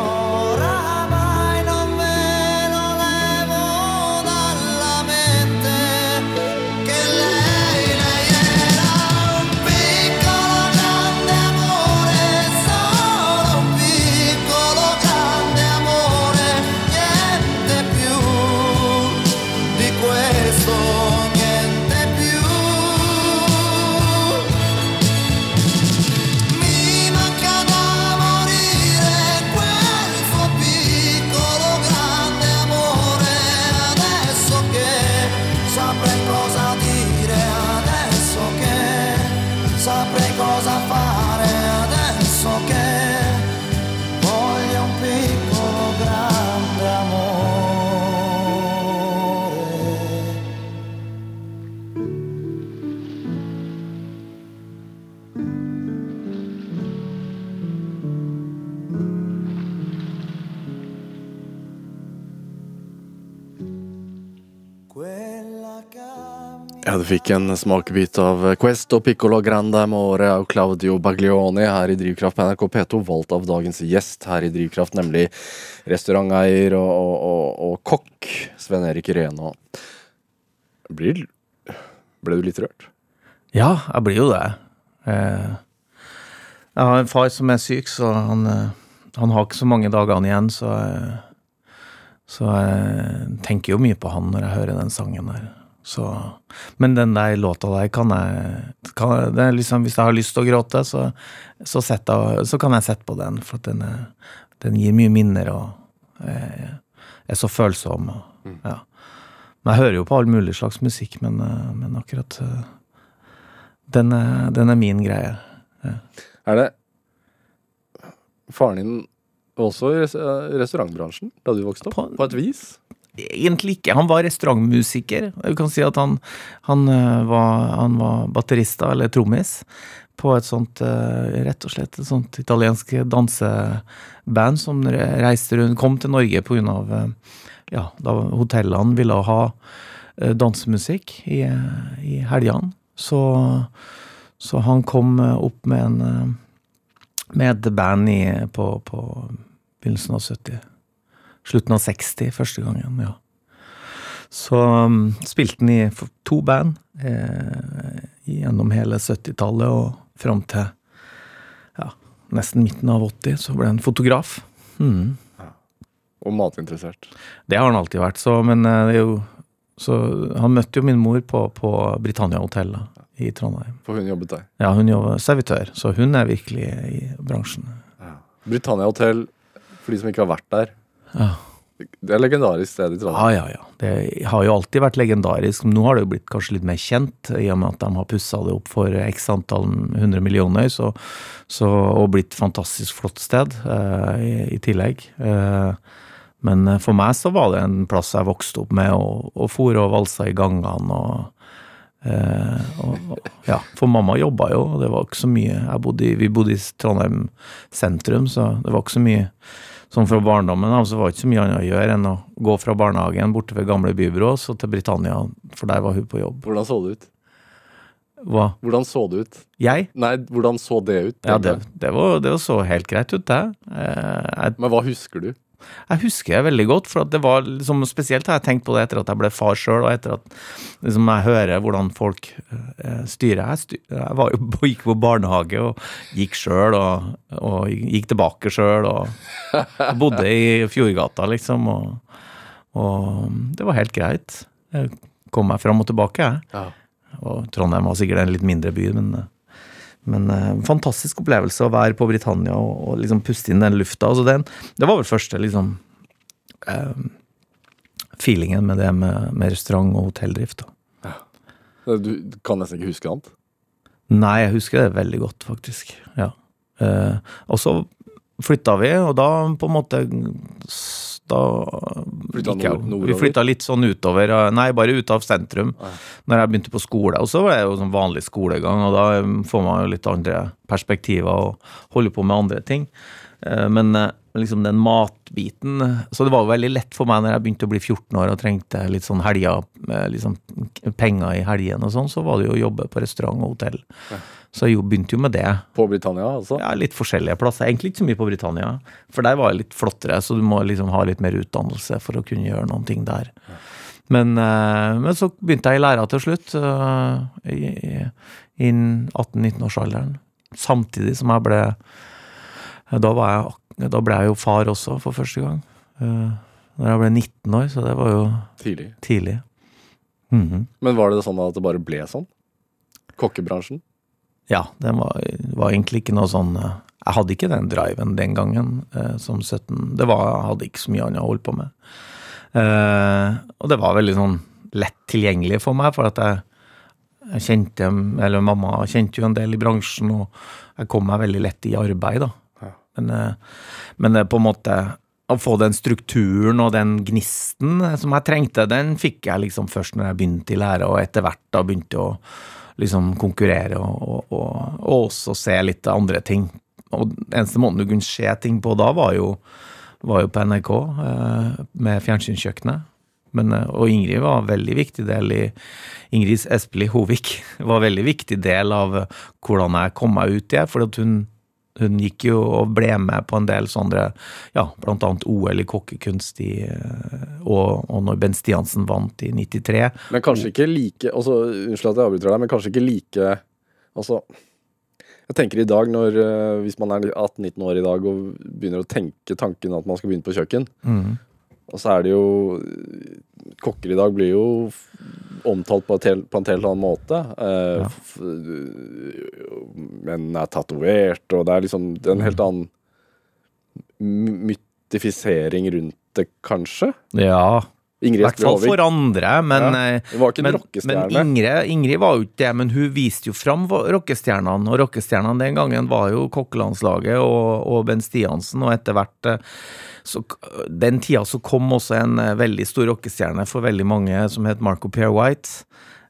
Ja, du fikk en smakebit av Quest og Piccolo Grande Amore av Claudio Baglioni her i Drivkraft på NRK P2, valgt av dagens gjest her i Drivkraft, nemlig restauranteier og, og, og, og kokk Sven Erik Reno. Blir, ble du litt rørt?
Ja, jeg blir jo det. Eh, jeg har en far som er syk, så han, eh, han har ikke så mange dagene igjen, så, eh, så jeg tenker jo mye på han når jeg hører den sangen der. Så, men den der låta der kan jeg, kan jeg det liksom, Hvis jeg har lyst til å gråte, så, så, setter så kan jeg sette på den, for den, er, den gir mye minner og er, er så følsom. Og, ja. Men jeg hører jo på all mulig slags musikk, men, eh, men akkurat eh, den er, den er min greie.
Er det Faren din også i restaurantbransjen da du vokste opp?
På-
På et vis?
Egentlig ikke. Han var restaurantmusiker. Du kan si at han, han, eh, var, han var batterista, eller trommis, på et sånt eh, rett og slett et sånt italiensk danseband som reiste rundt, kom til Norge av eh, ja, da hotellene ville ha dansemusikk i, i helgene. Så, så han kom opp med en med et band i, på, på begynnelsen av 70 slutten av 60 første gangen, ja. Så um, spilte han i to band eh, gjennom hele 70-tallet og fram til ja, nesten midten av 80, så ble han fotograf. Mm.
Og matinteressert.
Det har han alltid vært, så, men eh, det er jo Så han møtte jo min mor på, på Britannia Hotel da, i Trondheim.
For hun jobbet der.
Ja, hun jobber servitør, så hun er virkelig i bransjen.
Britannia Hotel, for de som ikke har vært der.
Ja.
Det er legendarisk sted i Trondheim.
Ja, ja, ja. Det har jo alltid vært legendarisk. Nå har det jo blitt kanskje litt mer kjent, i og med at de har pussa det opp for x antall hundre millioner, så, så, og blitt fantastisk flott sted eh, i, i tillegg. Eh, men for meg så var det en plass jeg vokste opp med, og, og for og valsa i gangene. og Eh, og, ja, for mamma jobba jo, og det var ikke så mye bodde i, Vi bodde i Trondheim sentrum, så det var ikke så mye Sånn fra barndommen av så var det ikke så mye annet å gjøre enn å gå fra barnehagen borte ved gamle Bybrås og til Britannia, for der var hun på jobb.
Hvordan så det ut?
Hva?
Hvordan så det ut?
Jeg?
Nei, hvordan så det ut?
Ja, det, det, var, det så helt greit ut, det. Eh, jeg,
Men hva husker du?
Jeg husker det veldig godt, for det var liksom Spesielt har jeg tenkt på det etter at jeg ble far sjøl, og etter at liksom, jeg hører hvordan folk eh, styrer. Jeg, styr, jeg var jo, (laughs) gikk på barnehage og gikk sjøl, og, og gikk tilbake sjøl, og bodde i Fjordgata, liksom, og, og det var helt greit. Jeg kom meg fram og tilbake, jeg.
Ja.
Og Trondheim var sikkert en litt mindre by, men, men eh, fantastisk opplevelse å være på Britannia og, og liksom puste inn den lufta. Altså den, det var vel første liksom eh, feelingen med det med, med restaurant og hotelldrift. Da.
Du kan nesten ikke huske annet?
Nei, jeg husker det veldig godt, faktisk. Ja. Eh, og så flytta vi, og da på en måte Da
Flytta nord-
Vi
nordover?
flytta litt sånn utover, nei, bare ut av sentrum,
Ah.
når jeg begynte på skole. Og så var det jo sånn vanlig skolegang, og da får man jo litt andre perspektiver og holder på med andre ting. Eh, Men eh, liksom den matbiten Så det var jo veldig lett for meg når jeg begynte å bli 14 år og trengte litt sånn helger, liksom penger i helgen og sånn, så var det jo å jobbe på restaurant og hotell. Så jeg begynte jo med det.
På Britannia, altså?
Ja, litt forskjellige plasser. Egentlig ikke så mye på Britannia, for der var jeg litt flottere, så du må liksom ha litt mer utdannelse for å kunne gjøre noen ting der. Men, eh, men så begynte jeg i læra til slutt, eh, i 18-19-årsalderen. Samtidig som jeg ble da, var jeg, da ble jeg jo far også, for første gang. Uh, når jeg ble 19 år, så det var jo
Tidlig.
tidlig. Mhm.
Men var det sånn at det bare ble sånn? Kokkebransjen?
Ja, det var, var egentlig ikke noe sånn eh, Jeg hadde ikke den driven den gangen eh, som 17. Det var, jeg hadde ikke så mye annet å holde på med. Eh, og det var veldig sånn lett tilgjengelig for meg, for at jeg, jeg kjente Eller mamma kjente jo en del i bransjen, og jeg kom meg veldig lett i arbeid, da. Men, eh, men på en måte å få den strukturen og den gnisten som jeg trengte, den fikk jeg liksom først når jeg begynte i lære, og etter hvert da begynte å liksom konkurrere og, og, og, og også se litt andre ting. Og eneste måten du kunne se ting på da, var jo, var jo på NRK eh, med Fjernsynskjøkkenet. Men, eh, og Ingrid var en veldig viktig del i Ingrid Espelid Hovik (laughs) var en veldig viktig del av eh, hvordan jeg kom meg ut i det. For at hun, hun gikk jo og ble med på en del sånne, ja, annet OL i kokkekunst i, eh, og, og når Ben Stiansen vant i 93.
Men kanskje ikke like altså, Unnskyld at jeg avbryter deg, men kanskje ikke like Altså, jeg tenker i dag når eh, Hvis man er 18-19 år i dag og begynner å tenke tanken at man skal begynne på kjøkken,
Mm.
Og så er det jo Kokker i dag blir jo omtalt på, et hel, på en helt annen måte. Eh,
Ja.
f- er tatovert, og det er liksom det er en helt annen mytifisering rundt det, kanskje?
Ja, i
Ingrid
hvert fall for andre, men
Ja,
eh, Men, men. Ingrid, Ingrid var jo ikke det, men hun viste jo fram rockestjernene. Og rockestjernene den gangen var jo kokkelandslaget og, og Ben Stiansen, og etter hvert eh, så, Den tida så kom også en eh, veldig stor rockestjerne for veldig mange som het Marco Pierre White.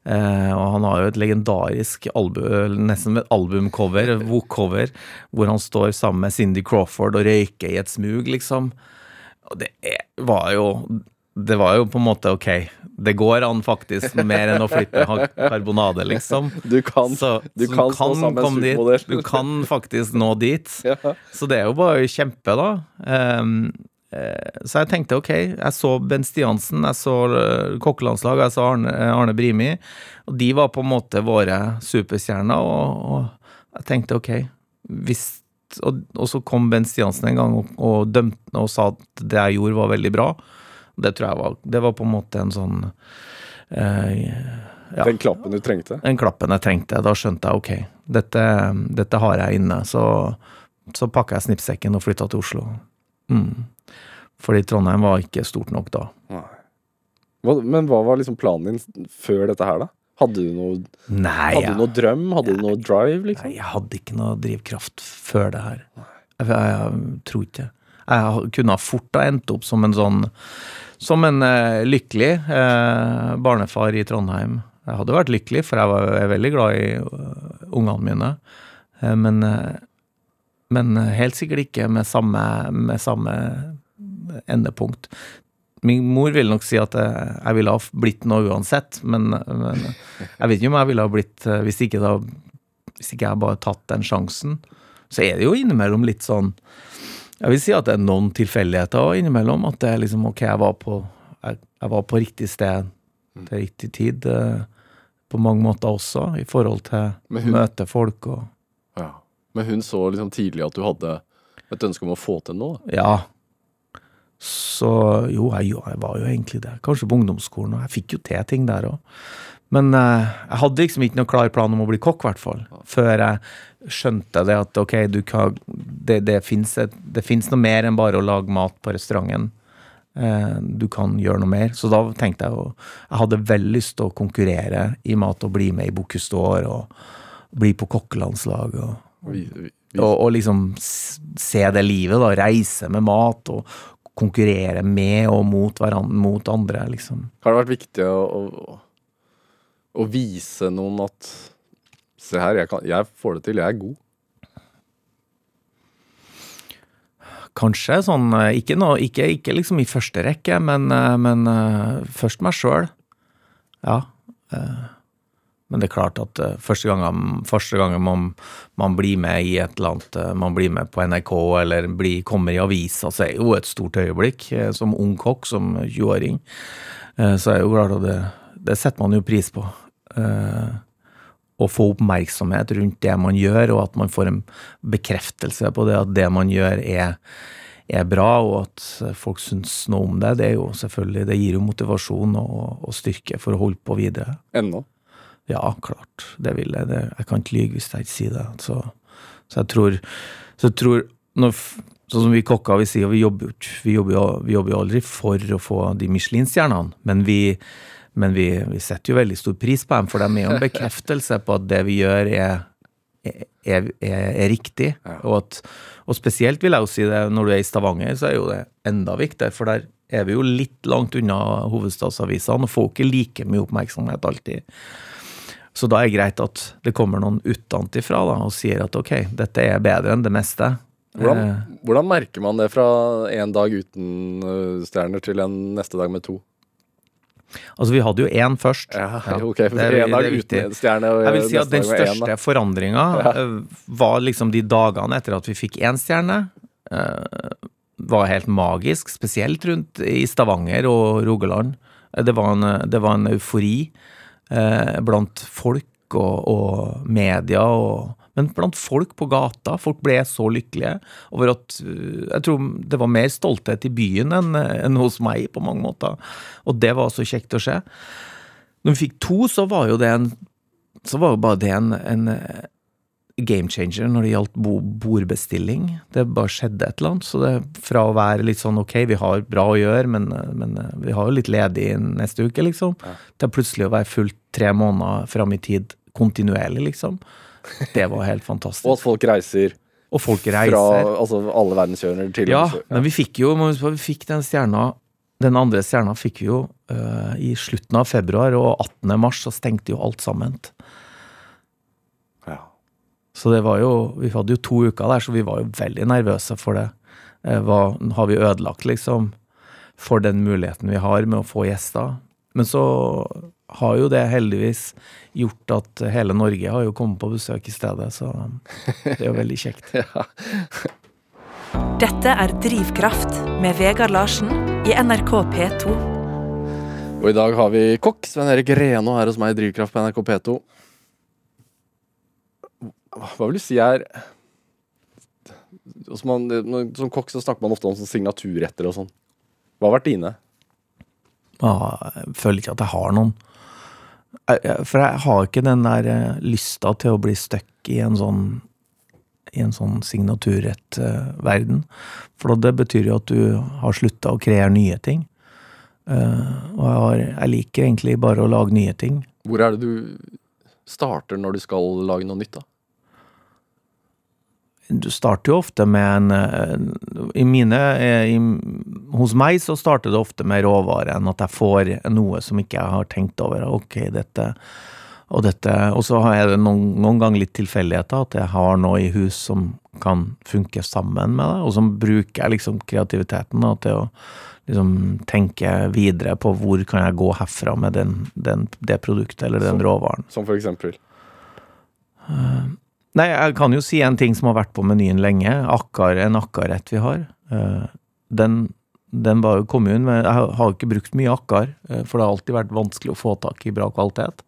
Uh, og han har jo et legendarisk album, nesten et albumcover, (laughs) Vogue-cover, hvor han står sammen med Cindy Crawford og røyker i et smug, liksom. Og det er, var jo Det var jo på en måte ok. Det går an faktisk mer enn å flippe karbonade, liksom. (laughs)
Du kan,
Så,
du
så
kan stå sammen med
komme dit. Du kan faktisk nå dit. (laughs)
Ja.
Så det er jo bare kjempe, da. Um, uh, så jeg tenkte ok, jeg så Bent Stiansen, jeg så kokkelandslaget, kokkelandslag, jeg så Arne, eh, Arne Brimi. Og de var på en måte våre superstjerner, og, og jeg tenkte ok hvis, og, og så kom Bent Stiansen en gang og, og dømte og sa at det jeg gjorde, var veldig bra. Det tror jeg var Det var på en måte en sånn eh, ja.
Den klappen du trengte.
den klappen jeg trengte. Da skjønte jeg ok, dette, dette har jeg inne. Så, så pakka jeg snippsekken og flytta til Oslo. Mm. Fordi Trondheim var ikke stort nok da.
Hva, men hva var liksom planen din før dette her, da? Hadde du noe,
Nei,
hadde
jeg,
du noe drøm? Hadde du noe drive, liksom?
Nei, jeg hadde ikke noe drivkraft før det her. Jeg, jeg, jeg tror ikke Jeg kunne fort ha endt opp som en sånn Som en eh, lykkelig eh, barnefar i Trondheim. Jeg hadde vært lykkelig, for jeg var jeg veldig glad i øh, ungene mine. Eh, men, eh, men helt sikkert ikke med samme, med samme endepunkt. Min mor ville nok si at jeg, jeg ville ha blitt noe uansett, men, men jeg vet ikke om jeg ville ha blitt eh, Hvis ikke, da, hvis ikke jeg bare tatt den sjansen, så er det jo innimellom litt sånn Jeg vil si at det er noen tilfeldigheter innimellom. At det er liksom ok, jeg var på, jeg, jeg var på riktig sted til riktig tid. Eh, på mange måter også, i forhold til å møte folk og
Ja. Men hun så liksom tidlig at du hadde et ønske om å få til noe. da.
Ja. Så jo, jeg, jo, jeg var jo egentlig det. Kanskje på ungdomsskolen, og jeg fikk jo til ting der òg. Men uh, jeg hadde liksom ikke noen klar plan om å bli kokk, i hvert fall. Før jeg skjønte det at ok, du kan, det, det fins noe mer enn bare å lage mat på restauranten. Uh, du kan gjøre noe mer. Så da tenkte jeg jo Jeg hadde veldig lyst til å konkurrere i mat og bli med i Bocuse d'Or og bli på kokkelandslag. og
Vi, vi, vi,
og, og liksom se det livet, da. Reise med mat og konkurrere med og mot hverandre, mot andre, liksom.
Har det vært viktig å, å, å vise noen at Se her, jeg, kan, jeg får det til, jeg er god.
Kanskje sånn eh, Ikke, noe, ikke, ikke liksom i første rekke, men, eh, men eh, først meg sjøl. Ja. Men det er klart at første gangen, første gangen man, man blir med i et eller annet Man blir med på NRK eller blir, kommer i avisa, så er jo et stort øyeblikk. Som ung kokk, som 20-åring, eh, så er jo klart at det, det setter man jo pris på. Eh, å få oppmerksomhet rundt det man gjør, og at man får en bekreftelse på det at det man gjør, er, er bra, og at folk syns noe om det. Det er jo selvfølgelig, det gir jo motivasjon og, og styrke for å holde på videre.
Ennå.
Ja, klart. Det vil jeg. Det, jeg kan ikke lyve hvis jeg ikke sier det. Så, så jeg tror, så jeg tror når, Sånn som vi kokker, vi sier vi jobber, vi, jobber, jo- vi jobber jo aldri for å få de Michelin-stjernene, men vi men vi, vi setter jo veldig stor pris på dem, for de er jo en (laughs) bekreftelse på at det vi gjør, er, er, er, er riktig. Og, at, og spesielt vil jeg jo si det når du er i Stavanger, så er jo det enda viktigere, for der er vi jo litt langt unna hovedstadsavisene og får ikke like mye oppmerksomhet alltid. Så da er det greit at det kommer noen utenfra og sier at ok, dette er bedre enn det meste.
Hvordan,
Eh,
hvordan merker man det fra en dag uten øh, stjerner til en neste dag med to?
Altså, vi hadde jo én først.
Ja,
Ja, (laughs)
ok,
det er-
En dag uten en stjerne
Jeg vil si at den største forandringa (laughs) var liksom de dagene etter at vi fikk én stjerne. Uh, var helt magisk, spesielt rundt i Stavanger og Rogaland. Eh, Det var en, det var en eufori uh, blant folk og, og media, og, men blant folk på gata. Folk ble så lykkelige over at eh, Jeg tror det var mer stolthet i byen enn enn hos meg, på mange måter. Og det var så kjekt å se. Når vi fikk to, så var jo det en så var jo bare det en, en eh, game changer når det gjaldt bo, bordbestilling. Det bare skjedde et eller annet. Så det fra å være litt sånn ok, vi har bra å gjøre, men, men eh, vi har jo litt ledig neste uke, liksom, til plutselig å være fullt tre måneder fram i tid kontinuerlig, liksom. Det var helt fantastisk.
Og at folk reiser
Og folk
fra
reiser.
altså, alle verdenshjørner til
Ja,
Oslo.
men vi fikk jo vi fikk den stjerna Den andre stjerna fikk vi jo uh, i slutten av februar, og 18. mars så stengte jo alt sammen.
Ja.
Så det var jo Vi hadde jo to uker der, så vi var jo veldig nervøse for det. Uh, Hva har vi ødelagt, liksom, for den muligheten vi har med å få gjester? Men så har jo det heldigvis gjort at hele Norge har jo kommet på besøk i stedet, så det er jo veldig kjekt. (laughs)
Dette er Drivkraft med Vegard Larsen i NRK P2.
Og i dag har vi kokk Sven Erik Reno her hos meg i Drivkraft på NRK P2. Hva vil du si er altså man, Som kokk så snakker man ofte om sånn signaturretter og sånn. Hva har vært dine?
Ja, jeg føler ikke at jeg har noen. Jeg- For jeg har ikke den der eh, lysta til å bli stuck i en sånn i en sånn signaturrettverden. For det betyr jo at du har slutta å kreere nye ting. Eh, og jeg, har, jeg liker egentlig bare å lage nye ting.
Hvor er det du starter når du skal lage noe nytt, da?
Du starter jo ofte med en eh, I mine eh, i, Hos meg så starter det ofte med råvare enn At jeg får noe som ikke jeg har tenkt over. Ok, dette og dette. Og så er det noen, noen ganger litt tilfeldigheter. At jeg har noe i hus som kan funke sammen med det. Og som bruker liksom kreativiteten da, til å liksom tenke videre på hvor kan jeg gå herfra med den, den, det produktet eller den
som,
råvaren.
Som for eksempel.
Nei, jeg kan jo si en ting som har vært på menyen lenge. Akkar, en akkarrett vi har. Eh, Den, den var jo kommet med Jeg har- ikke brukt mye akkar, eh, for det har alltid vært vanskelig å få tak i bra kvalitet.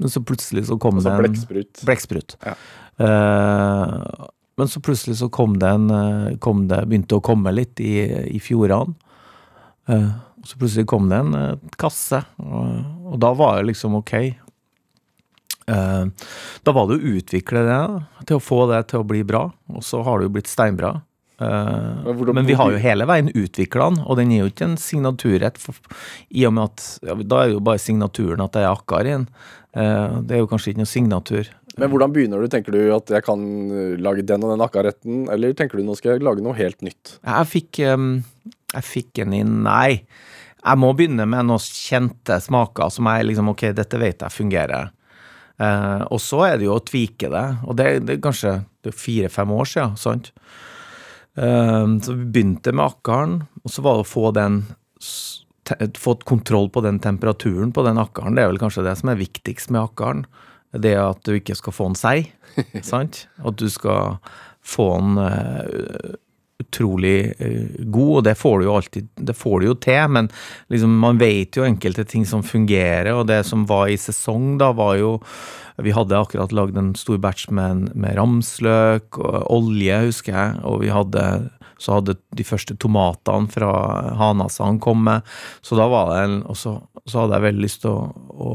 Men så plutselig så kom
Altså
det en
blekksprut.
Blekksprut.
Ja.
Uh, men så plutselig så kom det en kom det, Begynte å komme litt i, i fjordene. Uh, så plutselig kom det en kasse, og, og da var det liksom ok. Eh, da var det å utvikle det, til å få det til å bli bra, og så har det jo blitt steinbra. Eh,
Men
vi har jo hele veien utvikla den, og den er jo ikke en signaturrett, i og med at ja, Da er jo bare signaturen at det er akkar i den. Eh, det er jo kanskje ikke noe signatur.
Men hvordan begynner du? Tenker du at jeg kan lage den og den akkaretten, eller tenker du nå skal jeg lage noe helt nytt?
Jeg fikk Jeg fikk en inn Nei, jeg må begynne med noen kjente smaker som jeg liksom Ok, dette vet jeg fungerer. Eh, og så er det jo å tvike det, og det, det er kanskje fire-fem år siden, sant? Eh, så vi begynte med akkaren, og så var det å få den Fått kontroll på den temperaturen på den akkaren. Det er vel kanskje det som er viktigst med akkaren. Det at du ikke skal få den seig, (laughs) sant? At du skal få den eh, utrolig eh, god, og det får du jo alltid Det får du jo til, men liksom man vet jo enkelte ting som fungerer, og det som var i sesong da, var jo Vi hadde akkurat lagd en stor batch med, med ramsløk og olje, husker jeg, og vi hadde så hadde de første tomatene fra Hanasand kommet, så da var det Og så, så hadde jeg veldig lyst til å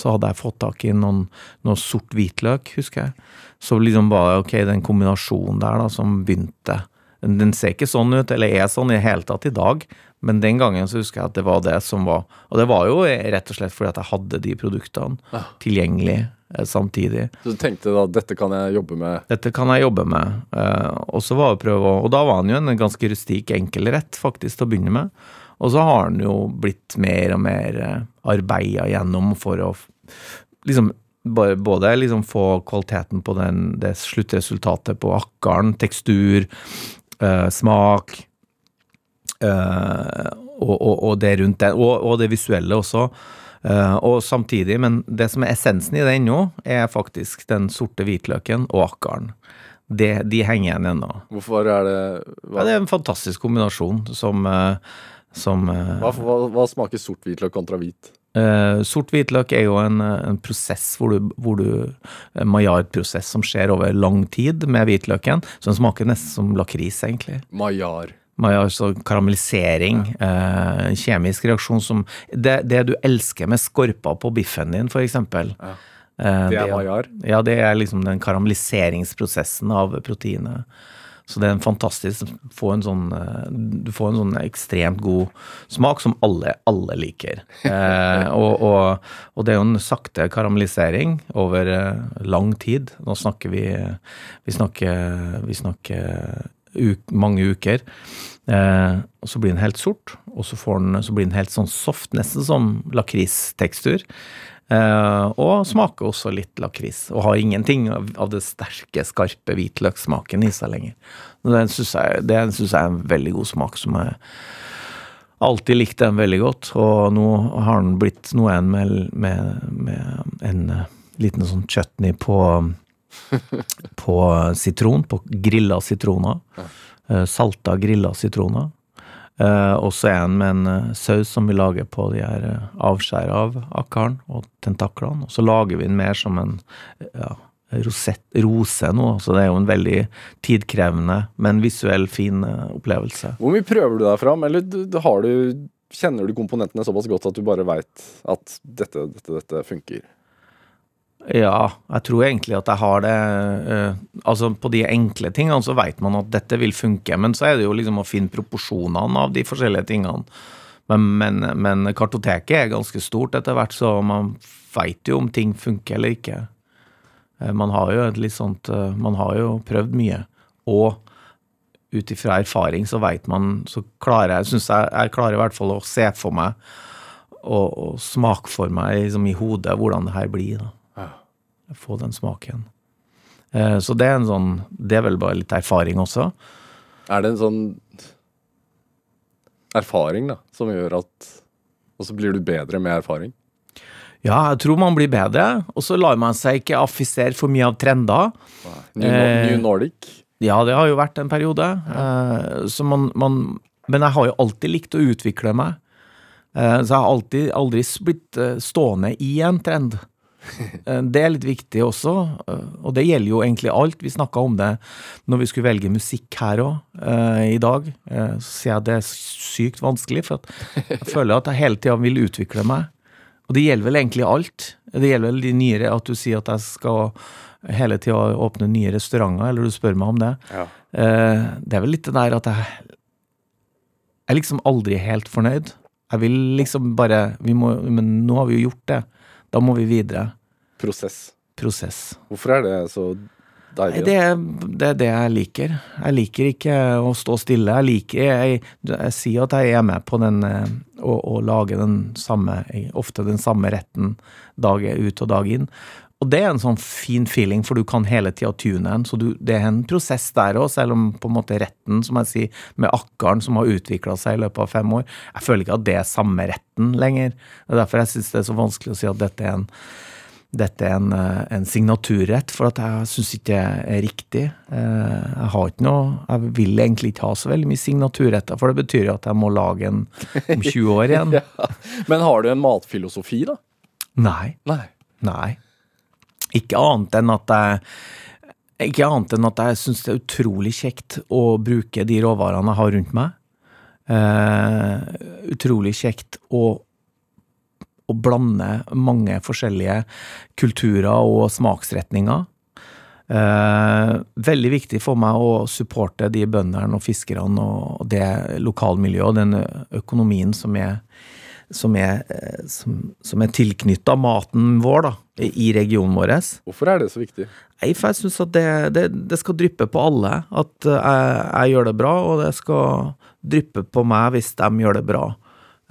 Så hadde jeg fått tak i noen, noe sort hvitløk, husker jeg. Så liksom var det ok, den kombinasjonen der da, som begynte den ser ikke sånn ut, eller er sånn i det hele tatt i dag, men den gangen så husker jeg at det var det som var Og det var jo rett og slett fordi at jeg hadde de produktene tilgjengelig eh, samtidig.
Så du tenkte da dette kan jeg jobbe med?
Dette kan jeg jobbe med. eh, og så var det prøve Og da var han jo en ganske rustik enkel rett, faktisk, til å begynne med. Og så har han jo blitt mer og mer uh, arbeida gjennom for å liksom både liksom få kvaliteten på den, det sluttresultatet på akkeren, tekstur, eh, smak uh, og, og, og det rundt det, og, og det visuelle også. Uh, og samtidig, men det som er essensen i den nå, er faktisk den sorte hvitløken og akkaren. Det, de henger igjen ennå.
Hvorfor er det
Ja, det er en fantastisk kombinasjon som, som
hva, hva, hva smaker sort hvitløk kontra hvit?
Eh, sort hvitløk er jo en, eh, en prosess hvor du, hvor du En maillard-prosess som skjer over lang tid med hvitløken. Så den smaker nesten som lakris, egentlig.
Maillard.
Maillard, så karamellisering. Eh, en kjemisk reaksjon som det, det du elsker med skorpa på biffen din, eksempel.
Ja.
Eh,
Det er maillard.
Ja, det er liksom den karamelliseringsprosessen av proteinet. Så det er en fantastisk få en sånn, eh, Du får en sånn ekstremt god smak som alle, alle liker. (laughs) Eh, og, og, og det er jo en sakte karamellisering over eh, lang tid. Nå snakker vi Vi snakker, vi snakker uk, mange uker. Eh, og så blir den helt sort, og så, den, så blir den helt sånn soft, nesten som lakristekstur. Eh, og smaker også litt lakris, og har ingenting av, av det sterke, skarpe hvitløkssmaken i seg lenger. Den syns jeg, det synes jeg er en veldig god smak, som jeg alltid likte den veldig godt. Og nå har den blitt noe en med, med, med en eh, liten sånn chutney på (laughs) på sitron, på grilla sitroner. Eh, Salta grilla sitroner. Eh, og så er den med en eh, saus som vi lager på de her avskjær av akkaren og tentaklene. Og så lager vi den mer som en ja, rosett, rose nå. Så det er jo en veldig tidkrevende, men visuell fin opplevelse.
Hvor mye prøver du deg fram, eller du, kjenner du komponentene såpass godt at du bare veit at dette, dette, dette funker?
Ja, jeg tror egentlig at jeg har det eh, Altså, på de enkle tingene så vet man at dette vil funke, men så er det jo liksom å finne proporsjonene av de forskjellige tingene. Men, men, men kartoteket er ganske stort etter hvert, så man veit jo om ting funker eller ikke. Eh, Man har jo et litt sånt eh, Man har jo prøvd mye. Og ut ifra erfaring så veit man Så klarer jeg Syns jeg jeg klarer i hvert fall å se for meg og, og smake for meg liksom, i hodet hvordan det her blir. da få den smaken. Eh, Så det er en sånn Det er vel bare litt erfaring også.
Er det en sånn erfaring da, som gjør at Og så blir du bedre med erfaring?
Ja, jeg tror man blir bedre, og så lar man seg ikke affisere for mye av trender.
New,
Eh,
New Nordic?
Ja, det har jo vært en periode. Eh, så man, man Men jeg har jo alltid likt å utvikle meg. Så jeg har alltid aldri blitt stående i en trend. (laughs) Eh, det er litt viktig også, eh, og det gjelder jo egentlig alt. Vi snakka om det når vi skulle velge musikk her òg i dag. Eh, så sier jeg at det er sykt vanskelig, for at jeg føler at jeg hele tida vil utvikle meg. Og det gjelder vel egentlig alt. Det gjelder vel de nyere at du sier at jeg skal hele tida åpne nye restauranter, eller du spør meg om det.
Ja.
Eh, det er vel litt det der at jeg Jeg er liksom aldri helt fornøyd. Jeg vil liksom bare vi må, Men nå har vi jo gjort det. Da må vi videre.
Prosess.
Prosess.
Hvorfor er det så deilig?
det, det er det jeg liker. Jeg liker ikke å stå stille. Jeg liker Jeg, jeg sier at jeg er med på den eh, å, å lage den samme Ofte den samme retten dag ut og dag inn. Og det er en sånn fin feeling, for du kan hele tida tune den. Så du, det er en prosess der òg, selv om på en måte retten, som jeg sier, med akkaren som har utvikla seg i løpet av fem år Jeg føler ikke at det er samme retten lenger. Det er derfor jeg syns det er så vanskelig å si at dette er en dette er en, eh, en signaturrett, for at jeg syns ikke det er riktig. Eh, Jeg har ikke noe Jeg vil egentlig ikke ha så veldig mye signaturretter, for det betyr jo at jeg må lage en om 20 år igjen. (laughs)
Men har du en matfilosofi, da?
Nei.
Nei.
Nei. Ikke annet enn at jeg ikke annet enn at jeg syns det er utrolig kjekt å bruke de råvarene jeg har rundt meg. Eh, utrolig kjekt å, å blande mange forskjellige kulturer og smaksretninger. Eh, veldig viktig for meg å supporte de bøndene og fiskerne og det lokalmiljøet og den økonomien som er som er, eh, som, som er tilknytta maten vår da, i regionen vår.
Hvorfor er det så viktig?
Nei, for jeg syns at det, det, det skal dryppe på alle. At eh, jeg, jeg gjør det bra, og det skal dryppe på meg hvis de gjør det bra.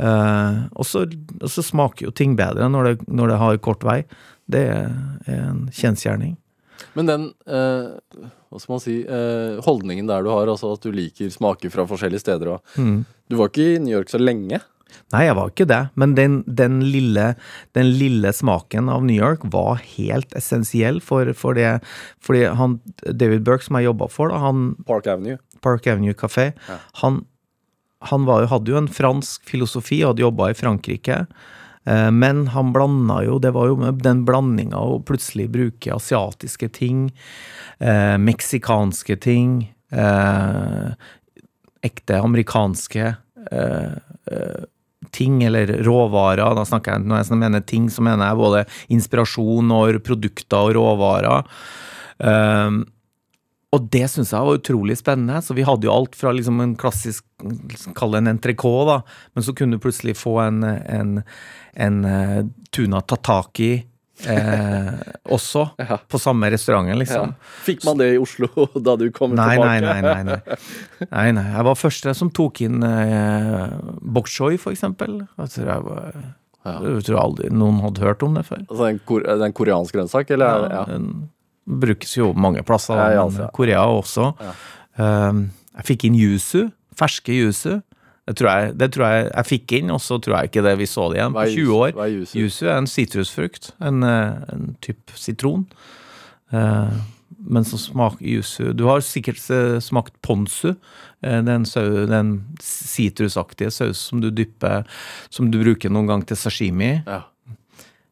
Eh, og, så, smaker jo ting bedre når det, når det har kort vei. Det er en kjensgjerning.
Men den eh, hva skal man si, eh, holdningen der du har, altså at du liker smaker fra forskjellige steder og Du var ikke i New York så lenge?
Nei, jeg var ikke det, men den, den, lille, den lille smaken av New York var helt essensiell for, for det Fordi han, David Burke, som jeg jobba for, da, han
Park Avenue.
Park Avenue Café, han, han var, jo- hadde jo en fransk filosofi og hadde jobba i Frankrike. Eh, Men han blanda jo, det var jo med den blandinga å plutselig bruke asiatiske ting, eh, meksikanske ting, eh, ekte amerikanske eh, eh, ting, eller råvarer. Da snakker jeg, når jeg mener ting, så mener jeg både inspirasjon og produkter og råvarer. Um, og det syns jeg var utrolig spennende. Så vi hadde jo alt fra liksom en klassisk Kall det en entrecôte, da. Men så kunne du plutselig få en, en, en eh, tuna tataki eh, også. (laughs)
Ja.
På samme restauranten,
Ja.
liksom.
Fikk man det i Oslo (laughs) da du kom
Nei,
tilbake?
nei, nei, nei. nei, (laughs) nei. Jeg var første som tok inn eh, bok choy, for eksempel. Jeg tror, jeg, var,
Ja.
jeg tror aldri noen hadde hørt om det før.
Altså en, kor en koreansk grønnsak, eller? Ja.
Den brukes jo mange plasser,
Ja, i
men
Asia.
Korea også.
Ja.
Um, jeg fikk inn yuzu, ferske yuzu. Det tror jeg, det tror jeg jeg fikk inn, og så tror jeg ikke det vi så det igjen på
er
20 år.
Hva er yuzu?
Yuzu er en sitrusfrukt, en, eh, en type sitron. Eh, men så smaker yuzu Du har sikkert eh, smakt ponzu, eh, den, sau- den sitrusaktige sausen som du dypper Som du bruker noen gang til sashimi.
Ja.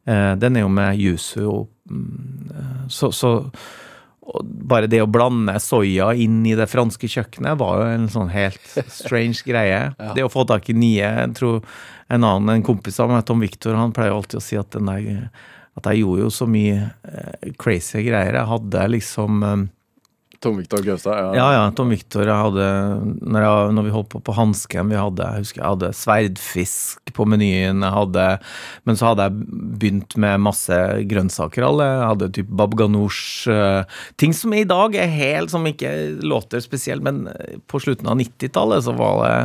Eh, den er jo med yuzu og mm, Så, så bare det å blande soya inn i det franske kjøkkenet var jo en sånn helt strange greie. (laughs) Det å få tak i nye Jeg tror en annen en kompis av meg, Tom Victor, han pleier alltid å si at den der at jeg gjorde jo så mye eh, crazy greier. Jeg hadde liksom eh,
Tom Victor Gaustad. Ja.
ja, ja, Tom Victor. Jeg hadde, når, jeg, når vi holdt på på Hansken, vi hadde, jeg husker jeg hadde sverdfisk på menyen. Jeg hadde, men så hadde jeg begynt med masse grønnsaker. Alle. Jeg hadde typ bab ganoush. eh, ting som i dag er helt som ikke låter spesielt, men eh, på slutten av 90-tallet så var det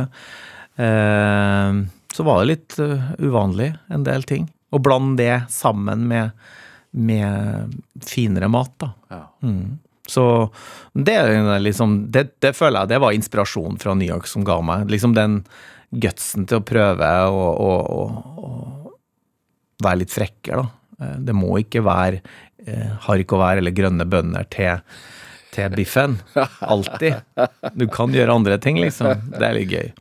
eh, Så var det litt eh, uvanlig, en del ting. Å blande det sammen med, med finere mat, da.
Ja.
Så det, liksom, det, det føler jeg det var inspirasjon fra New York som ga meg liksom den gutsen til å prøve å, å, å, å være litt frekkere, da. Eh, Det må ikke være eh, haricots eller grønne bønner til, til biffen. (laughs) Alltid. Du kan gjøre andre ting, liksom. Det er litt gøy.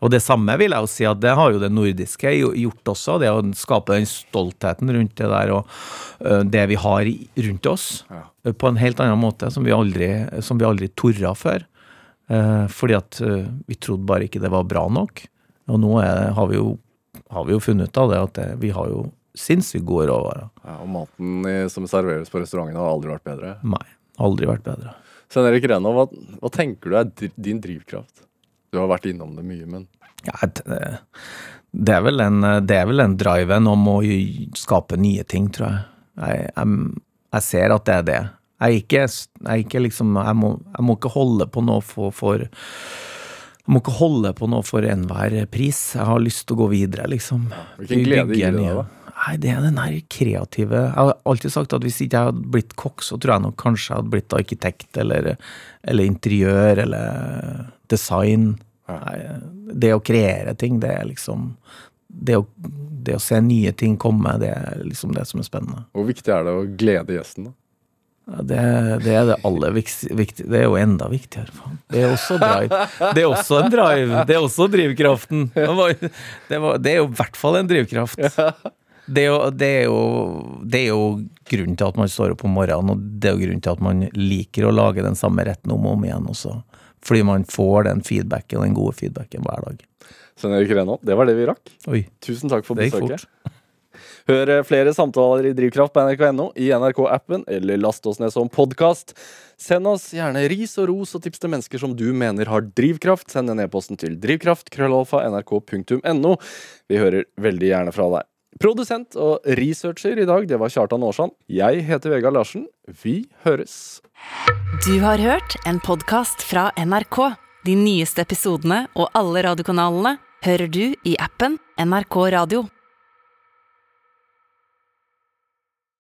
Og det samme vil jeg jo si at det har jo det nordiske gjort også. Det å skape den stoltheten rundt det der og det vi har rundt oss, Ja. på en helt annen måte, som vi aldri, som vi aldri torra før. Fordi at vi trodde bare ikke det var bra nok. Og nå er, har, vi jo, har vi jo funnet ut av det at det, vi har jo sinnssykt gode råvarer.
Ja, og maten som serveres på restaurantene, har aldri vært bedre.
Nei, aldri vært bedre.
Svein Erik Renov, hva, hva tenker du er din drivkraft? Du har vært innom det mye, men
Ja, et- eh, det er vel en, det er vel en driven om å skape nye ting, tror jeg. Jeg, jeg, jeg ser at det er det. Jeg ikke, jeg ikke liksom må, jeg må ikke holde på noe for, for Jeg må ikke holde på noe for enhver pris. Jeg har lyst til å gå videre, liksom.
hvilken glede gir det deg, da?
Nei, det er den her kreative Jeg har alltid sagt at hvis ikke jeg hadde blitt kokk, så tror jeg nok kanskje jeg hadde blitt arkitekt eller, eller interiør eller design. Det å kreere ting, det er liksom det å, det å se nye ting komme, det er liksom det som er spennende.
Hvor viktig er det å glede gjesten, da?
Det, det er det aller viktigste. Det er jo enda viktigere. Faen. Det er også drive. Det er også en drive. Det er også drivkraften. Det, var, det, var, det er jo i hvert fall en drivkraft. Det er, jo, det, er jo, det er jo grunnen til at man står opp om morgenen, og det er jo grunnen til at man liker å lage den samme retten om og om igjen også. Fordi man får den feedbacken, den gode feedbacken hver dag.
Svein Erik Reno, det var det vi rakk.
Oi,
Tusen takk for besøket. Hør eh, flere samtaler i Drivkraft på nrk.no, i NRK-appen, eller last oss ned som podkast. Send oss gjerne ris og ros og tips til mennesker som du mener har drivkraft. Send en e-posten til drivkraft.krøllalfa.nrk.no. Vi hører veldig gjerne fra deg. Produsent og researcher i dag, det var Kjartan Aarsand. Jeg heter Vegard Larsen. Vi høres.
Du har hørt en podkast fra NRK. De nyeste episodene og alle radiokanalene hører du i appen NRK Radio.